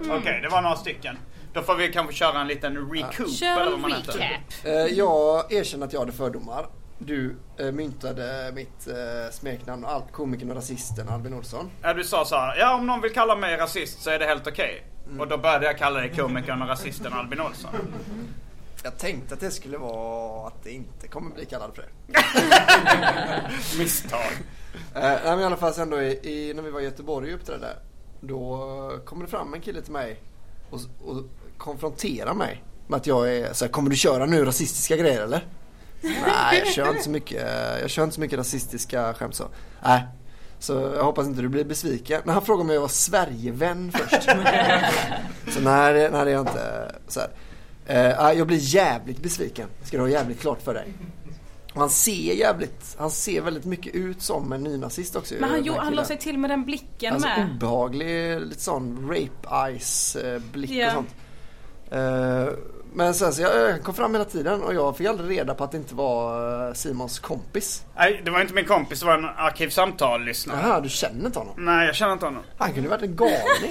Mm. Okej, det var några stycken. Då får vi kanske köra en liten recoup Kör eller en vad man heter. recap. Eh, jag erkänner att jag hade fördomar. Du eh, myntade mitt eh, smeknamn, allt komikern och rasisten Albin Olsson. Ja, du sa så här, ja om någon vill kalla mig rasist så är det helt okej. Mm. Och då började jag kalla dig komikern och rasisten Albin Olsson. Jag tänkte att det skulle vara att det inte kommer bli kallad för det. Misstag. Eh, nej men i alla fall sen då i, i, när vi var i Göteborg och uppträdde. Då kommer det fram en kille till mig och, och konfronterar mig med att jag är så här, kommer du köra nu rasistiska grejer eller? Nej jag kör inte så mycket, jag kör inte så mycket rasistiska skämt så. Nej. Så jag hoppas inte du blir besviken. Men han frågade om jag var Sverigevän först. så nej, nej det är jag inte. Så här. Eh, jag blir jävligt besviken. Ska du ha jävligt klart för dig. Han ser jävligt, han ser väldigt mycket ut som en nynazist också. Men han, jo, han la sig till med den blicken Alltså med. obehaglig, lite sån rape eyes eh, blick Ja. och sånt. Eh, men sen så jag, kom fram hela tiden och jag fick aldrig reda på att det inte var eh, Simons kompis. Nej, det var inte min kompis, det var en arkivsamtal-lyssnare. Jaha, du känner inte honom? Nej, jag känner inte honom. Han kunde ju varit en galning.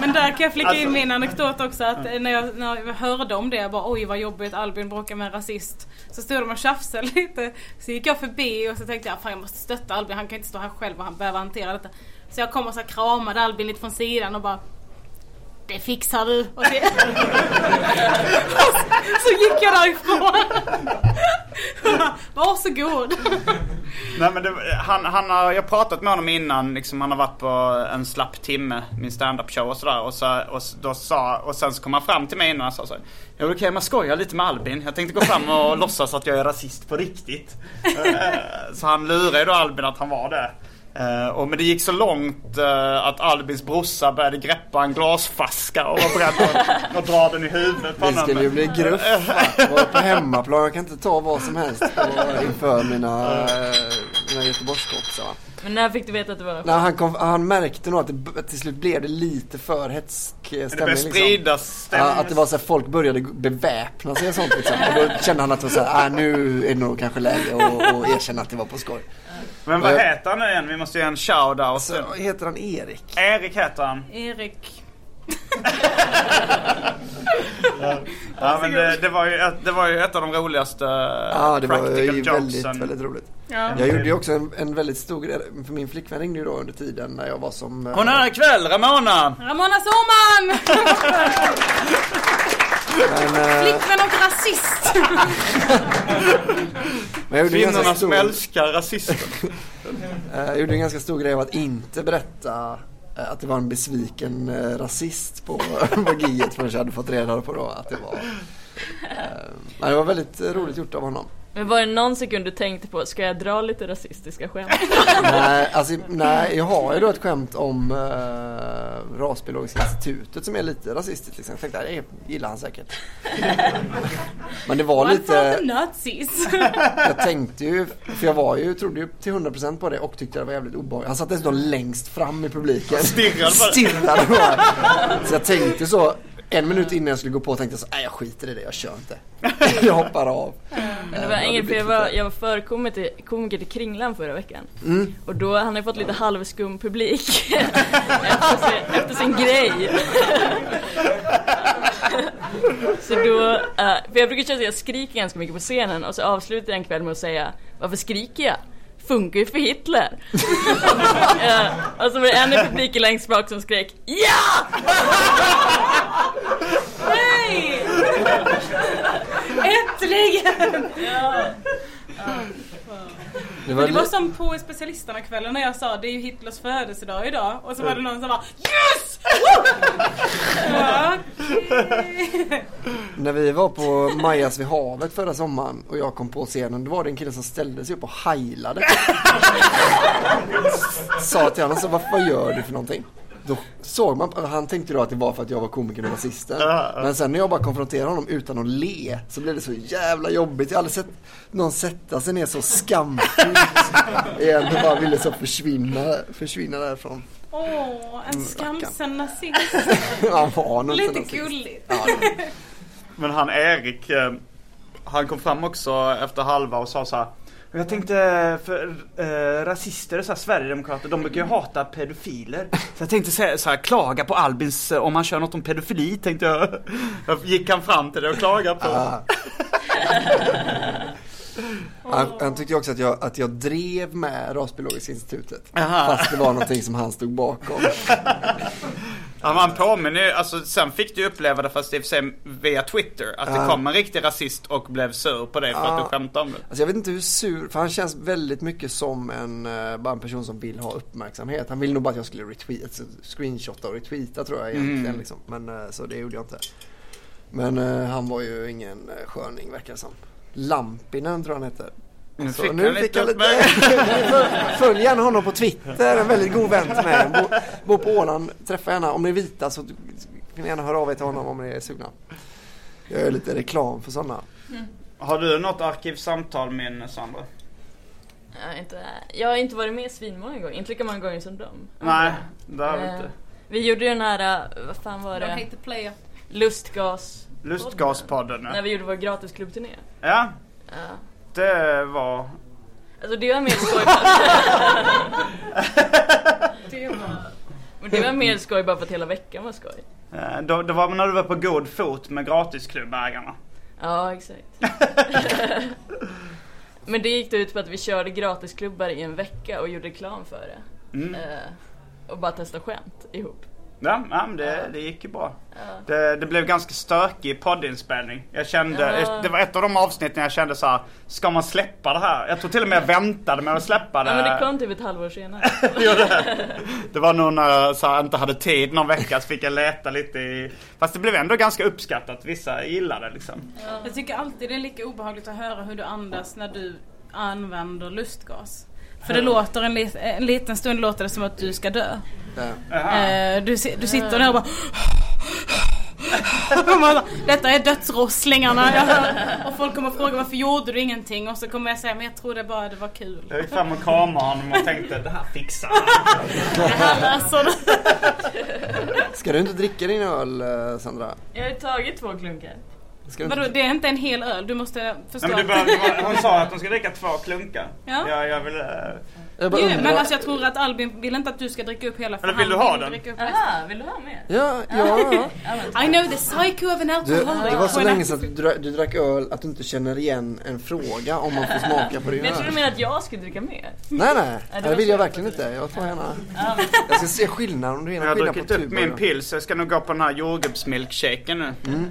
Men där kan jag flika Alltså- in min anekdot också att när jag, när jag hörde om det, jag bara oj vad jobbigt Albin bråkar med en rasist. Så stod de och tjafsade lite. Så gick jag förbi och så tänkte jag fan jag måste stötta Albin, han kan inte stå här själv och han behöver hantera detta. Så jag kom och så kramade Albin lite från sidan och bara det fixar du. Och så, så gick jag därifrån. Varsågod. Nej men det, han, han har, jag har pratat med honom innan, liksom, han har varit på en slapp timme, min stand-up show och sådär. Och, så, och, så- då sa, och sen så kom han fram till mig innan och sa så här, Ja okej man skojar lite med Albin. Jag tänkte gå fram och låtsas att jag är rasist på riktigt. Eh, så han lurade ju då Albin att han var det. Eh, och, men det gick så långt eh, att Albins brorsa började greppa en glasflaska och var beredd att, att dra den i huvudet på Det skulle ju bli gruff va? Vara på hemmaplan, jag kan inte ta vad som helst på, inför mina, eh, mina Göteborgskompisar. Men när fick du veta att det var Nej, han, kom, han märkte nog att det, att till slut blev det lite för hetsk stämning. började spridas stämning. Ja, att det var så här, folk började beväpna sig och sånt liksom. Och då kände han att det var så här, ah, nu är det nog kanske läge att att erkänna att det var på skoj. Men vad Eh, heter han nu igen? Vi måste ge en shout-out. Så heter han Erik? Erik heter han. Erik. Ja men det, det, var ju ett, det var ju ett av de roligaste Ja, det var ju väldigt, väldigt roligt. Ja. Jag gjorde ju också en, en väldigt stor grej, för min flickvän ringde ju då under tiden när jag var som... eh, Hon är här ikväll, Ramona! Ramona Soman! Men, eh, Flickvän och rasist! men Kvinnorna som stor, älskar rasister. eh, jag gjorde en ganska stor grej av att inte berätta eh, att det var en besviken rasist på, på giget förrän jag hade fått reda på då att det var... Nej, det var väldigt roligt gjort av honom. Men var det någon sekund du tänkte på, ska jag dra lite rasistiska skämt? nej, alltså, nej, jag har ju då ett skämt om eh, Rasbiologiska institutet som är lite rasistiskt. Liksom. Jag tänkte, det gillar han säkert. Men det var One lite... Nazis! Jag tänkte ju, för jag var ju, trodde ju till 100% på det och tyckte det var jävligt obehagligt. Han satt dessutom längst fram i publiken. Stirrade bara. Stirrade bara. Så jag tänkte så, en minut innan jag skulle gå på tänkte jag så, nej jag skiter i det, jag kör inte. Jag hoppar av. Men det var ingen, för jag var, jag var förkomiker till, komiker till Kringlan förra veckan. Mm. Och då, han har ju fått lite halvskum publik efter, sin, efter sin grej. så då, eh, för jag brukar köra att jag skriker ganska mycket på scenen och så avslutar jag en kväll med att säga Varför skriker jag? Funkar ju för Hitler. ja, och så var det en i publiken längst bak som skrek Ja! Nej! Äntligen! Det Men det var som på specialisterna-kvällen när jag sa det är ju Hitlers födelsedag idag och så var det någon som bara Yes! När vi var på Majas vid havet förra sommaren och jag kom på scenen, då var det en kille som ställde sig upp och heilade. Sa till honom, så, vad gör du för någonting? Då såg man, han tänkte då att det var för att jag var komikern och rasisten. Men sen när jag bara konfronterade honom utan att le så blev det så jävla jobbigt. Jag har aldrig sett någon sätta sig ner så skamfyllt och bara ville så försvinna, försvinna därifrån. Åh, en skamsen nazist. Han var nog Lite nazist. gulligt. Men han Erik, eh, han kom fram också efter halva och sa så här. Jag tänkte, för eh, rasister och så här, Sverigedemokrater, de brukar ju hata pedofiler. Så jag tänkte säga så här, klaga på Albins, eh, om han kör något om pedofili tänkte jag. Jag gick han fram till det och klagade på. Ah. Han, han tyckte också att jag, att jag drev med Rasbiologiska institutet. Aha. Fast det var någonting som han stod bakom. Ja, man påminner ju, alltså sen fick du uppleva det fast i och för sig via Twitter. Att det kom en riktig rasist och blev sur på dig för att du skämtade om det. Alltså jag vet inte hur sur, för han känns väldigt mycket som en, eh, bara en person som vill ha uppmärksamhet. Han ville nog bara att jag skulle retweeta, alltså, screenshotta och retweeta tror jag egentligen Mm. liksom. Men eh, så det gjorde jag inte. Men eh, han var ju ingen sköning verkar det som. Lampinen tror jag han heter. Nu Så fick nu han fick jag lite... Följ gärna honom på Twitter, en väldigt god vän till mig. Bor, bor på Åland, träffa gärna, om ni är vita så kan ni gärna höra av er till honom om ni är sugna. Jag gör lite reklam för sådana. Har du något arkivsamtal min Sandra? Jag inte, jag har inte varit med svinmånga gånger, inte lika många gånger som dem. Nej, det har vi Eh, inte. Vi gjorde ju den här, eh, vad fan var De det? hate. Lustgas. Lustgaspodden När vi gjorde vår gratisklubbturné. Ja, Ja. Det var... Alltså det var mer skoj Det var... Men det var mer skoj bara för att hela veckan var skoj. eh, då- Det var när du var på god fot med gratisklubbägarna. Ja, exakt. Men det gick då ut på att vi körde gratisklubbar i en vecka och gjorde reklam för det. Mm. Eh, och bara testa skämt ihop. Ja, ja men det, det gick ju bra. Ja. Det, det blev ganska stökig poddinspelning. Jag kände, Ja. det var ett av de avsnitten jag kände så här: ska man släppa det här? Jag tror till och med jag väntade med att släppa det. Ja, men det kom typ ett halvår senare. Jo, det, det var nog när jag så här, inte hade tid någon vecka så fick jag leta lite i... Fast det blev ändå ganska uppskattat. Vissa gillade det liksom. Jag tycker alltid det är lika obehagligt att höra hur du andas när du använder lustgas. För det låter en, lit, en liten stund låter det som att du ska dö. Eh, du, du sitter där och bara Detta är dödsrosslingarna. Och folk kommer fråga varför gjorde du ingenting? Och så kommer jag säga men jag trodde bara det var kul. Jag gick fram och kramade honom och tänkte det här fixar Det här löser. Ska du inte dricka din öl eh, Sandra? Jag har tagit två klunkar. Du Vadå, det är inte en hel öl. Du måste förstå. Nej, men du behöver, du bara- hon sa att hon ska dricka två klunkar. Ja. Jag, jag vill... eh, Jag bara Jo, men alltså jag tror att Albin vill inte att du ska dricka upp hela för Eller vill du ha den? Aha, vill du ha mer? Ja, ja, ja. I know the psycho of an Du, alcoholic. det var så länge sedan att du, du drack öl att du inte känner igen en fråga om man får smaka på din Men jag tror du menar att jag skulle dricka mer? Nej, nej. Ja, det det vill jag verkligen inte. Jag tar gärna... Jag ska se skillnaden om det är Jag har skillnad på druckit upp min pils, så jag ska nog gå på den här jordgubbsmilkshaken nu. Mm.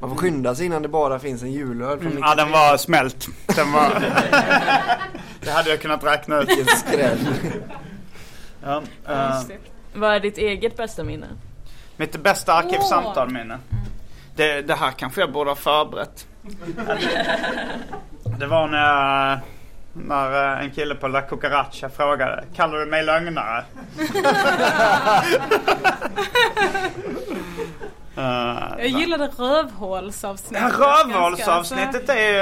Man får skynda sig innan det bara finns en julöl från Mm, ja, den var smält. Den var... det hade jag kunnat räkna ut. Vilken skräll. Ja, eh, Vad är ditt eget bästa minne? mitt bästa arkivsamtalminne. Det, det här kanske jag borde ha förberett. Det var när, jag, när eh, en kille på La Cucaracha frågade Kallar du mig lögnare? Eh, Jag gillade rövhålsavsnittet. Rövhålsavsnittet är ju,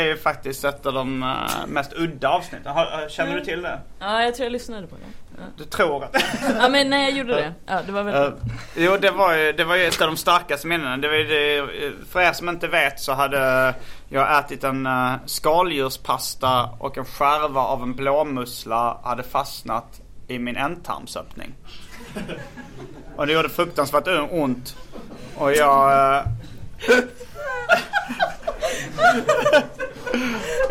är ju faktiskt ett av de eh, mest udda avsnitten. Eh, Känner du till det? Ja, jag tror jag lyssnade på det. Ja. Du tror att Ja men nej jag gjorde det. Ja det var väldigt jo, det var, ju, det var ju ett av de starkaste minnena. Det var det, för er som inte vet så hade jag ätit en uh, skaldjurspasta och en skärva av en blåmussla hade fastnat i min ändtarmsöppning. Och det gjorde fruktansvärt ont. Och jag... eh,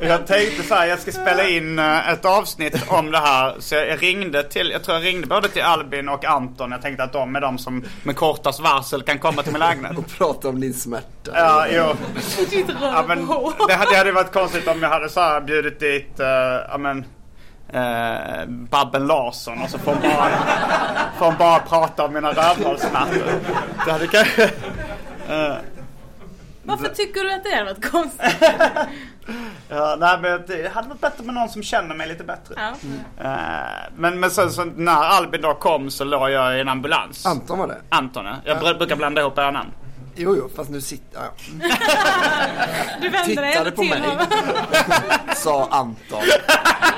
Jag tänkte så här, jag ska spela in eh, ett avsnitt om det här. Så jag ringde till, jag tror jag ringde både till Albin och Anton. Jag tänkte att de är de som med kortast varsel kan komma till min lägenhet. Och prata om din smärta. Ja, jo. Ja, men det, hade, det hade varit konstigt om jag hade så här bjudit dit, uh, ja men, uh, Babben Larsson och så får hon bara, får hon bara prata om mina rövhålssmärtor. Det hade kanske... eh, Varför tycker du att det hade varit konstigt? Ja, nej, men det hade varit bättre med någon som känner mig lite bättre. Ja. Eh, men, men sen så när Albin då kom så låg jag i en ambulans. Anton var det? Anton ja. Jag br- brukar blanda ihop era namn. Jo, jo, fast nu sitter jag. Du vänder dig Tittade ändå på till mig. honom. Sa Anton.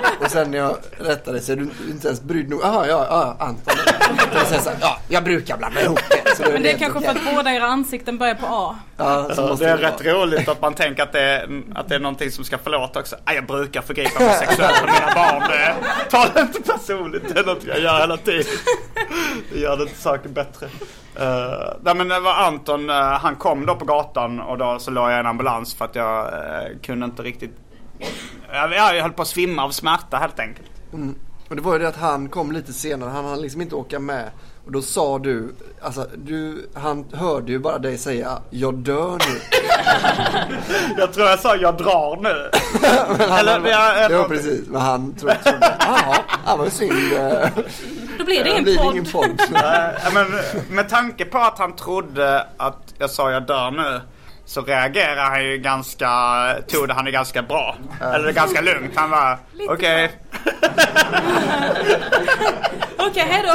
Och sen när jag rättade så är du inte ens brydd nog. Jaha, ja, ja, Anton. Så ja, jag brukar blanda ihop det. Så Men det är kanske för okej. att båda era ansikten börjar på A. Ja, så måste det är vara. rätt roligt att man tänker att det är, att det är någonting som ska förlåta också. Ah, jag brukar förgripa mig sexuellt på mina barn. Det, ta det inte personligt. Det är något jag gör hela tiden. Det gör det inte saken bättre. Uh, nej men det var Anton, eh, han kom då på gatan och då så låg jag i en ambulans för att jag eh, kunde inte riktigt... Jag, jag höll på att svimma av smärta helt enkelt. Mm. Och det var ju det att han kom lite senare. Han hann liksom inte åka med. Och då sa du, alltså du, han hörde ju bara dig säga jag dör nu. Jag tror jag sa jag drar nu. Han, Eller, jag- jo precis, men han trodde, trodde jaha, ja vad synd. eh. Då blir det ingen blir podd. ingen podd. Ja, men med tanke på att han trodde att jag sa jag dör nu. Så reagerade han ju ganska, tog det han är ganska bra. Eller ganska lugnt. Han var okej. Okej, hejdå.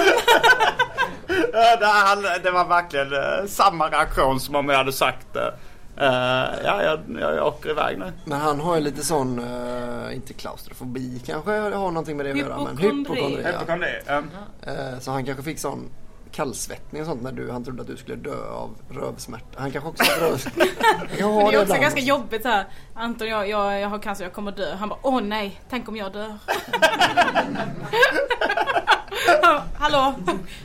Det, han, det var verkligen eh, samma reaktion som om jag hade sagt det. Eh, ja, jag, jag, jag åker iväg nu. Men han har ju lite sån, eh, inte klaustrofobi kanske, har någonting med det att göra. Men Hypokondri. hypokondri. ja. Hypokondri, ja. Eh, Så han kanske fick sån kallsvettning och sånt när du, han trodde att du skulle dö av rövsmärta. Han kanske också har röv... Han kanske har Men det är också ibland. ganska jobbigt här. Anton, jag, jag, jag har cancer, jag kommer dö. Han bara, åh nej, tänk om jag dör. hallå,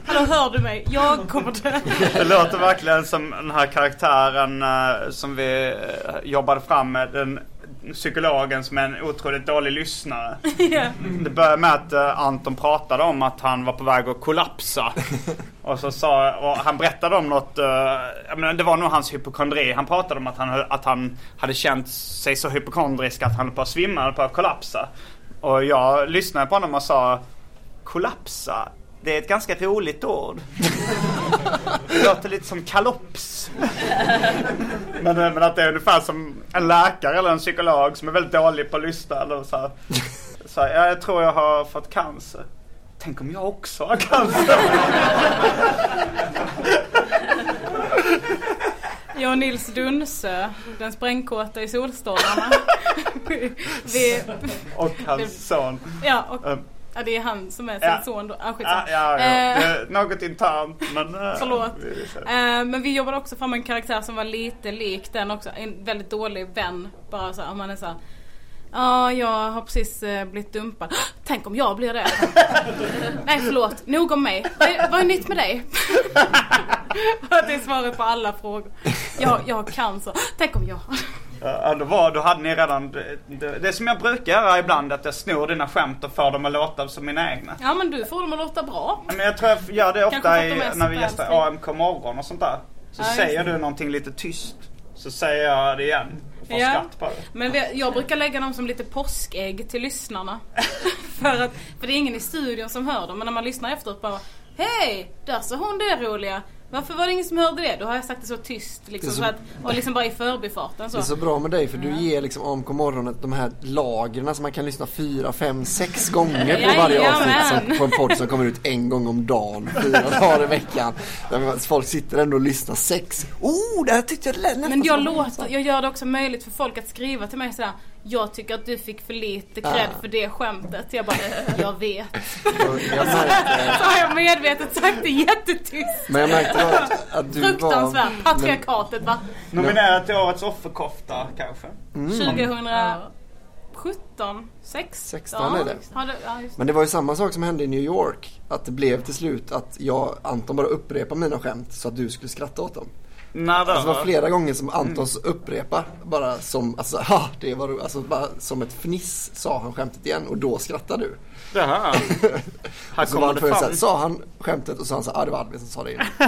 hallå hör du mig? Jag kommer dö. Det låter verkligen som den här karaktären eh, som vi eh, jobbade fram med. Den psykologen som är en otroligt dålig lyssnare. Ja. Det började med att eh, Anton pratade om att han var på väg att kollapsa. Och så sa, och han berättade om något, uh, jag menar, det var nog hans hypokondri. Han pratade om att han, att han hade känt sig så hypokondrisk att han höll på att svimma, höll på att kollapsa. Och jag lyssnade på honom och sa Kollapsa? Det är ett ganska roligt ord. Det låter lite som kalops. Men, eh, men att det är ungefär som en läkare eller en psykolog som är väldigt dålig på att lyssna. Eller så här. Så här, ja, jag tror jag har fått cancer. Tänk om jag också har cancer. Jag och Nils Dunsö, den sprängkåta i Solstolarna. vi, Och hans son. ja, och Eh, Ja, det är han som är sin Ja. son då. Ah, Ja, ja, ja. Eh, något internt men... eh, Förlåt. vi- Eh, men vi jobbade också fram en karaktär som var lite lik den också. En väldigt dålig vän. Bara så här, om man är så här, Ja, jag har precis blivit dumpad. Tänk om jag blir det. Nej, förlåt. Nog om mig. Vad är nytt med dig? det är svaret på alla frågor. Jag, jag har cancer. Tänk om jag. Ja, då, var, då hade ni redan... Det, det, det som jag brukar göra ibland är att jag snor dina skämt och får dem att låta som mina egna. Ja, men du får dem att låta bra. Men jag tror jag gör det ofta i, när vi gästar. AMK morgon och sånt där. Så Ja, säger du någonting lite tyst. Så säger jag det igen. Och får Ja. skratt på det. Men vi, jag brukar lägga dem som lite påskägg till lyssnarna. för, att, för det är ingen i studion som hör dem. Men när man lyssnar efteråt bara Hej! Där sa hon det roliga. Varför var det ingen som hörde det? Då har jag sagt det så tyst liksom. Det så- Så att, och liksom bara i förbifarten så. Det är så bra med dig för du ger liksom AMK morgonen de här lagren som man kan lyssna fyra, fem, sex gånger på varje avsnitt som, på en podd som kommer ut en gång om dagen, fyra dagar i veckan. Där folk sitter ändå och lyssnar sex. Oh, det här tyckte jag lät Men jag låter, jag gör det också möjligt för folk att skriva till mig sådär Jag tycker att du fick för lite cred för det skämtet. Jag bara, jag vet. Jag märkte, Så har jag medvetet sagt det jättetyst. men jag märkte att, att du var... Fruktansvärt. Patriarkatet va? Nominerad till årets offerkofta kanske. Mm. 2017? 6? 16 är det. Ja, det ja, just det. Men det var ju samma sak som hände i New York. Att det blev till slut att jag, Anton bara upprepade mina skämt så att du skulle skratta åt dem. Då? Alltså det var flera gånger som Antons upprepar bara som, alltså, ha, det var alltså bara som ett fniss sa han skämtet igen och då skrattade du. Jaha. Här så kommer var det fram. Sa han skämtet och så sa han så här, ah, det var Albin som sa det igen.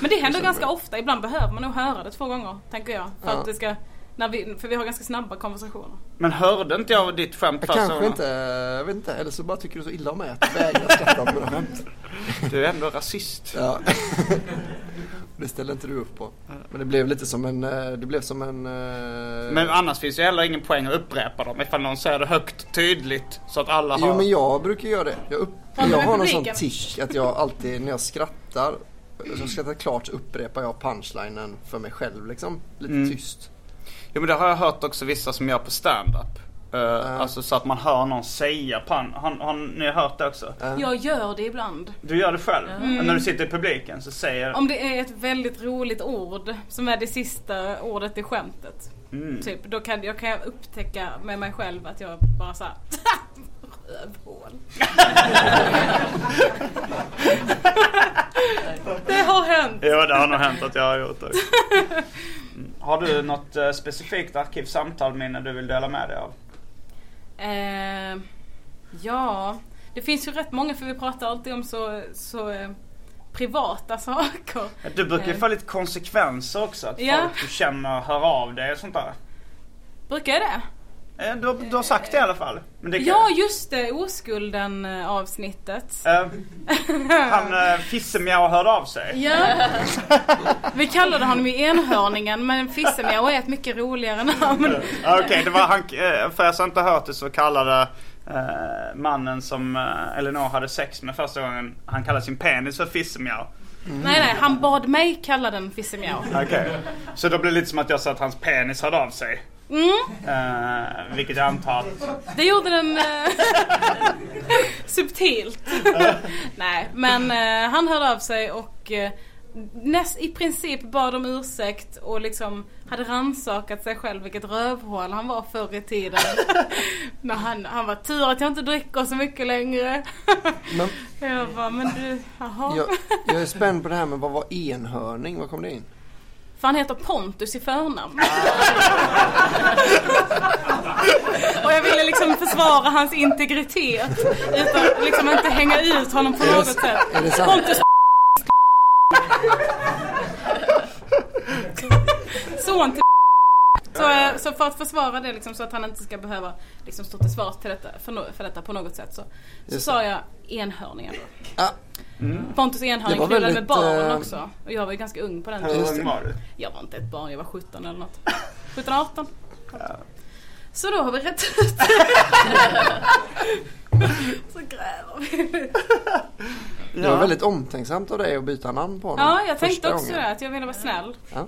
Men det händer ganska ofta. Ibland behöver man nog höra det två gånger, tänker jag. För Ja. att det ska, när vi, för vi har ganska snabba konversationer. Men hörde inte jag ditt skämt Jag kanske inte, jag vet inte, eller så bara tycker du så illa om mig att du vägrar skratta åt mina skämt. Du är ändå rasist. Ja. Det ställer inte du upp på. Men det blev lite som en, eh, det blev som en... eh, Men annars finns ju heller ingen poäng att upprepa dem ifall någon säger det högt tydligt så att alla har... Jo men jag brukar göra det. Jag, upp, jag har någon sån tisch att jag alltid när jag skrattar, så jag skrattar klart så upprepar jag punchlinen för mig själv liksom. Lite Mm. tyst. Jo men det har jag hört också vissa som gör på stand-up. Uh, Alltså så att man hör någon säga pan. Har, har ni hört det också? Jag gör det ibland. Du gör det själv? Mm. När du sitter i publiken så säger... Om det är ett väldigt roligt ord som är det sista ordet i skämtet. Mm. Typ, då kan jag, kan jag upptäcka med mig själv att jag bara såhär Rövhål. det har hänt. Jo det har nog hänt att jag har gjort det. Mm. Har du något eh, specifikt arkivsamtalminne du vill dela med dig av? Eh, ja, det finns ju rätt många för vi pratar alltid om så, så eh, privata saker. Du brukar ju Eh, få lite konsekvenser också. Att Ja. folk du känner hör av dig och sånt där. Brukar jag det? Eh, Du, du har sagt det i alla fall. Kan- Ja, just det. Oskulden eh, avsnittet. Eh, han uh, Fissemjau hörde av sig. Ja. Vi kallade honom ju enhörningen men Fissemjau är ett mycket roligare namn. Okej, det var han, för er som inte hört det så kallade eh, mannen som eh, Elinor hade sex med första gången, han kallade sin penis för Fissemjau. Nej, nej, han bad mig kalla den Fissemjau. Okej. Så då blev det lite som att jag sa att hans penis hörde av sig. Mm, Eh, vilket jag antar att... det gjorde den eh, subtilt. nej, men eh, han hörde av sig och näst, i princip bad om ursäkt och liksom hade rannsakat sig själv vilket rövhål han var förr i tiden. När han, han var tur att jag inte dricker så mycket längre. Men jag bara, men du, jaha. jag, jag är spänd på det här med vad var enhörning? Vad kom det in? För han heter Pontus i förnamn. Och jag ville liksom försvara hans integritet. Utan liksom inte hänga ut honom på något sätt. Pontus Son till så, eh, så för att försvara det liksom, så att han inte ska behöva liksom, stå till svars till detta, för, no- för detta på något sätt så, så sa jag enhörningen då. Ah. Pontus Det enhörning knullade med barn eh, också. Och jag var ju ganska ung på den Hur ung var du? Jag var inte ett barn, jag var 17 eller något. 17, 18. Så då har vi rätt ut Så gräver vi. Det Ja. var väldigt omtänksamt av dig att byta namn på honom. Ja, jag tänkte också gången. det, att jag ville vara snäll. Ja.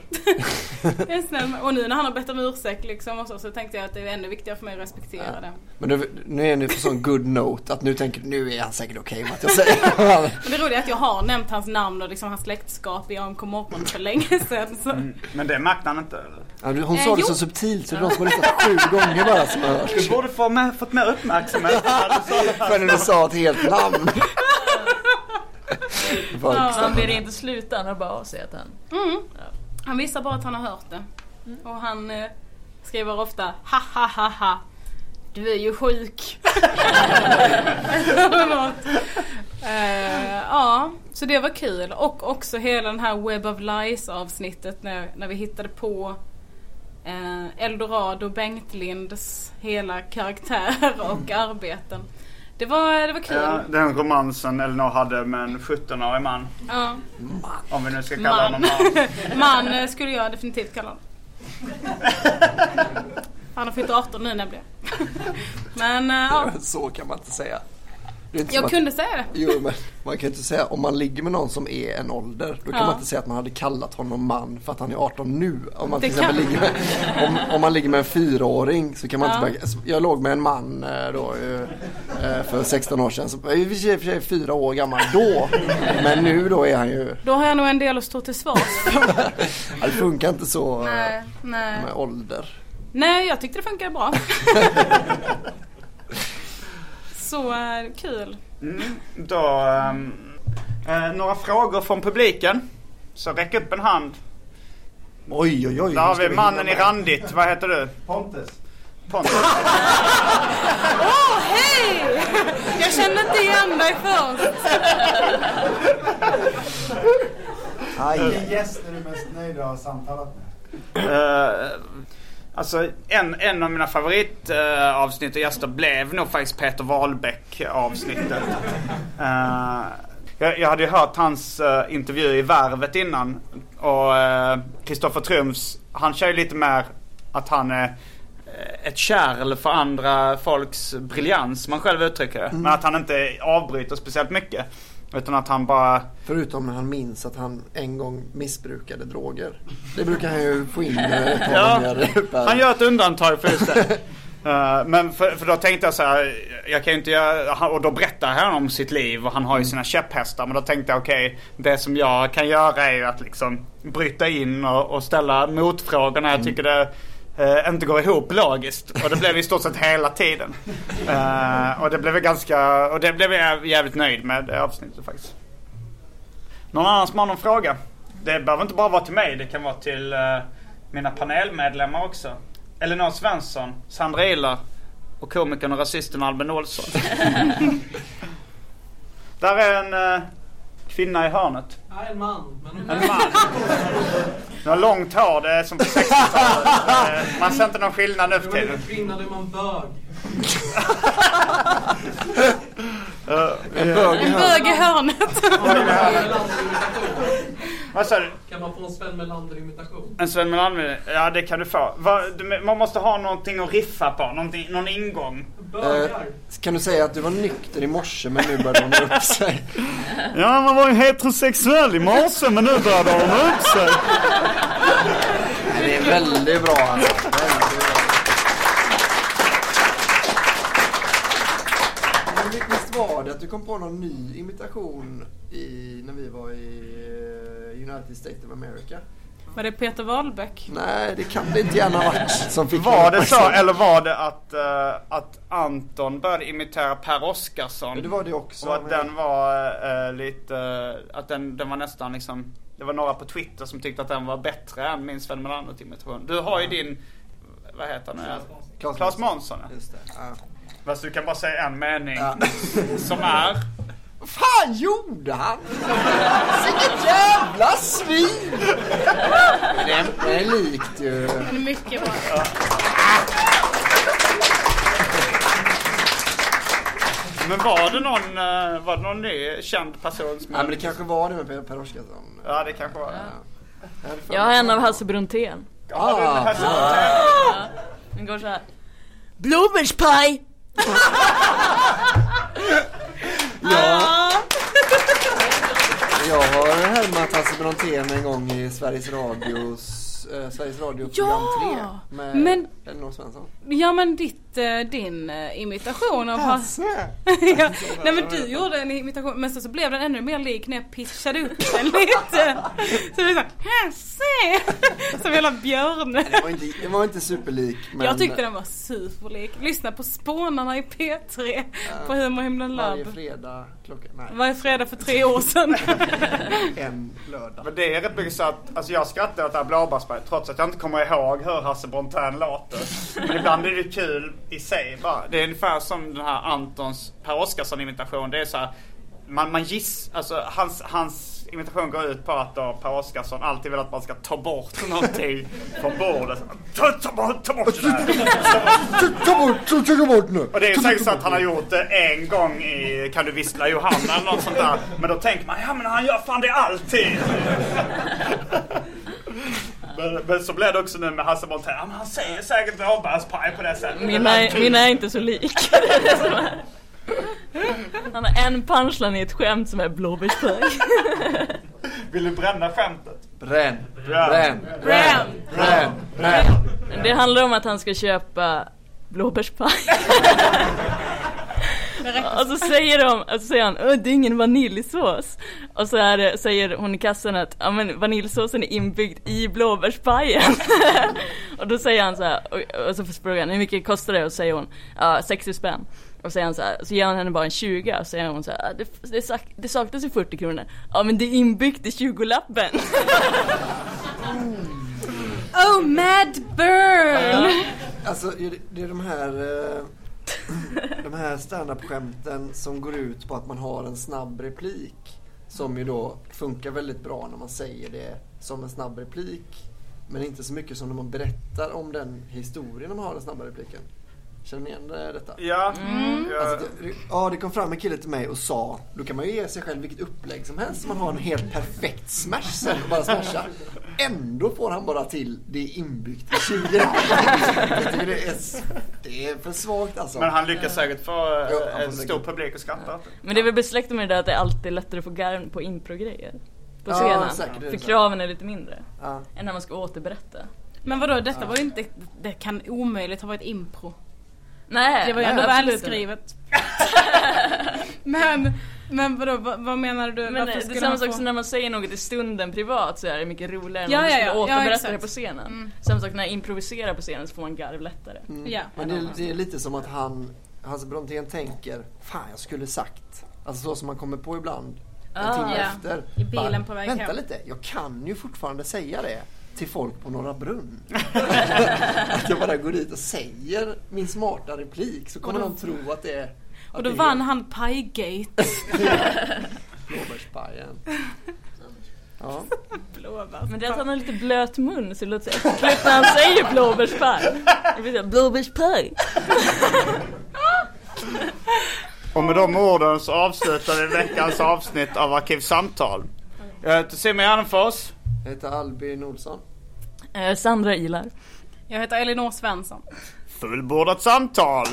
Jag är snäll och nu när han har bett om ursäkt liksom och så, så tänkte jag att det är ännu viktigare för mig att respektera det. Men nu, nu är ni på sån good note att nu tänker nu är han säkert okej med att jag säger det. Men det roliga är att jag har nämnt hans namn och liksom hans släktskap i AMK Morgon för länge sedan. Så. Men det märkte han inte eller? Ja, hon Eh, sa det jo. så subtilt så det är de som har lyssnat sju gånger bara som har hört. Du borde få med, fått mer uppmärksamhet. För när du sa ett helt namn. Ja, han ber inte sluta, han har bara av sig att han... Mm. Han visar bara att han har hört det. Och han eh, skriver ofta ha ha ha ha. Du är ju sjuk. Eh, ja, så det var kul. Och också hela den här Web of Lies avsnittet när, när vi hittade på eh, Eldorado Bengtlinds hela karaktär och arbeten. Det var, det var kul. Ja, den romansen Elinor hade med en 17-årig man. Ja. Om vi nu ska kalla honom man. Man eh, skulle jag definitivt kalla honom. Han har fyllt 18 nu nämligen. Men eh, ja, Så kan man inte säga. Jag att- kunde säga det. Jo men man kan inte säga om man ligger med någon som är en ålder. Då kan Ja. man inte säga att man hade kallat honom man för att han är 18 nu. Om man Det till exempel kan- ligger med, om, om man ligger med en fyraåring så kan man Ja. inte börja, alltså, Jag låg med en man eh, då eh, eh, för 16 år sedan. Så, i och för sig- fyra år gammal då. Men nu då är han ju, Då har jag nog en del att stå till svars för. det funkar inte så Nej, nej. med ålder. Nej, jag tyckte det funkade bra. Så eh, kul. Mm, då, ehm, eh, några frågor från publiken. Så räck upp en hand. Oj oj oj. Där har vi mannen i randigt. Vad heter du? Pontus. Pontus. Åh, hej! Jag kände inte igen dig först. Vilken gäst är du mest nöjd att ha samtalat med? Eh, alltså en, en av mina favoritavsnitt och gäster blev nog faktiskt Peter Wahlbeck avsnittet. Eh, jag, jag hade ju hört hans eh, intervju i Värvet innan. Och Kristoffer Trumf, han kör ju lite mer att han är eh, ett kärl för andra folks briljans, man själv uttrycker det. Men att han inte avbryter speciellt mycket. Utan att han bara... Förutom när han minns att han en gång missbrukade droger. Det brukar han ju få in eh, Ja, han gör ett undantag för just det. Eh, men för, för då tänkte jag så här, jag kan ju inte göra, och då berättar han om sitt liv och han har ju sina käpphästar. Men då tänkte jag okej, det som jag kan göra är ju att liksom bryta in och, och ställa motfrågor när jag tycker det eh, inte går ihop logiskt. Och det blev i stort sett hela tiden. Eh, och det blev jag ganska, och det blev jag jävligt nöjd med det avsnittet faktiskt. Någon annan som har någon fråga? Det behöver inte bara vara till mig, det kan vara till eh, mina panelmedlemmar också. Elinor Svensson, Sandra Ilar och komikern och rasisten Albin Olsson. Där är en eh, kvinna i hörnet. Ja, en man. Men... En man. Hon har långt hår, det är som på 60-talet. Eh, Man ser inte någon skillnad nu för tiden. kvinna då är man bög. En bög i hörnet. Vad sa du? Kan man få en Sven Melander-imitation? En Sven Melander? Ja det kan du få. Va, du, man måste ha någonting att riffa på, någonting, någon ingång. Eh, kan du säga att du var nykter i morse men nu börjar hon upp sig? Ja, man var ju heterosexuell i morse men nu började hon upp sig. Det är väldigt bra alltså. Väldigt bra. Men vi- Visst var det att du kom på någon ny imitation i, när vi var i eh, United States of America? Var det Peter Wahlbeck? Nej, det kan det inte gärna ha varit som fick Var det så eller var det att, eh, att Anton började imitera Per Oscarsson? Ja, det var det också, Och att men- den var eh, lite, eh, att den, den var nästan liksom, det var några på Twitter som tyckte att den var bättre än min Sven Melander-imitation. Du har ju din, vad heter han? Claes Claes Månsson. Månsson. ja. Just det. Ja. Fast du kan bara säga en mening. Som är? Fan gjorde han? Vilket jävla svin! Men Det är, likt ju. Mycket bra. Men var det någon, eh, var det någon ny känd person som... Ja, men det kanske var det med Per, per Oscarsson. Ja, det kanske var det. Jag har en av Hasse Brontén. Ja, Ah. Hasse Ja. Brontén. Den går så här. Blommerspaj! Ja. Jag har härmat Hasse Brontén en gång i Sveriges Radios eh, Sveriges Radio program ja! 3. Med... Men Elinor Svensson. Ja men ditt, eh, din eh, imitation av Hasse. ja. Nej men du gjorde en imitation men så, så blev den ännu mer lik när jag pitchade upp den lite. Så det var såhär Hasse! Som hela Björne. Det var inte, det var inte superlik men Jag tyckte den var superlik. Lyssna på Spånarna i P3 på Humorhimlen varje Lab. fredag klockan, nej, Varje fredag för tre år sedan. en lördag. Men det är rätt mycket så att, alltså jag skrattar åt det här blåbärsberget trots att jag inte kommer ihåg hur Hasse Brontén låter. Men ibland är det kul i sig bara. Det är ungefär som den här Antons Per Oscarsson imitation. Det är så här, man, man giss, alltså hans, hans imitation går ut på att då Per Oscarsson alltid vill att man ska ta bort någonting från bordet. Ta, ta, bort- ta bort det där! Ta bort, ta, ta bort nu! Och det är säkert så att han har gjort det en gång i Kan du vissla Johanna eller något sånt där. Men då tänker man, ja men han gör fan det alltid. Men, men så blev det också nu med Hasse Brontén. Ja, Han säger säkert blåbärspaj på det sättet. Mina är, mina är inte så lik. Han har en punchline i ett skämt som är blåbärspaj. Vill du bränna skämtet? Bränn, Bränn, bränn, bränn, bränn, bränn. Det handlar om att han ska köpa blåbärspaj. Och så säger de, och så säger han, "Åh, det är ingen vaniljsås. Och så är det, säger hon i kassan att, ja men vaniljsåsen är inbyggd i blåbärspajen. och då säger han så här, och, och så frågar han, hur mycket kostar det? Och så säger hon, ja 60 spänn. Och säger han så här, så ger han henne bara en 20 och så säger hon så här, "Ah, det, det, sak, det saknas ju 40 kronor. Ja men det är inbyggt i 20-lappen. Oh mad burn! Alltså det- det är de här De här standup-skämten som går ut på att man har en snabb replik Som ju då funkar väldigt bra när man säger det som en snabb replik Men inte så mycket som när man berättar om den historien när man har den snabba repliken. Känner ni igen det- detta? Ja. Mm. Ja. Alltså, det, ja, det kom fram en kille till mig och sa Då kan man ju ge sig själv vilket upplägg som helst Man har en helt perfekt smash sen och bara smasha Ändå får han bara till det inbyggt i 20 Jag tycker det är, det är för svagt alltså Men han lyckas säkert få eh, får en stor säkert. publik att skratta. Men det är väl besläktat med det där att det är alltid lättare att få garn på impro-grejer. På Ja, scenen. säkert är det För kraven är lite mindre. Ja. Än när man ska återberätta. Men vadå, detta var ju inte, det kan omöjligt ha varit impro. Nej, Det var ju ändå välskrivet. men, men vadå, vad, vad menar du? Men det är samma sak få- som när man säger något i stunden privat så är det mycket roligare än Ja, om man ja, skulle ja. Ja, återberätta exakt. det på scenen. Mm. Samma sak när jag improviserar på scenen så får man garv lättare. Mm. Ja. Men det, det är lite som att han, Hasse Brontén tänker, fan jag skulle sagt. Alltså så som man kommer på ibland. En Ah. timme Ja, efter. i bilen på väg Vänta hem." lite, jag kan ju fortfarande säga det till folk på Norra Brunn. att jag bara går dit och säger min smarta replik så kommer då- de tro att det är... Och då vann han Pie-gate. Blåbärspajen. Ja. Men det är att han har lite blöt mun så det låter så äckligt när han säger blåbärspaj. Blåbärspaj. Och med de orden så avslutar vi veckans avsnitt av Arkivsamtal. Jag heter Simon Gärdenfors. Jag heter Albin Olsson. Eh, Sandra Ilar. Jag heter Elinor Svensson. Fullbordat samtal!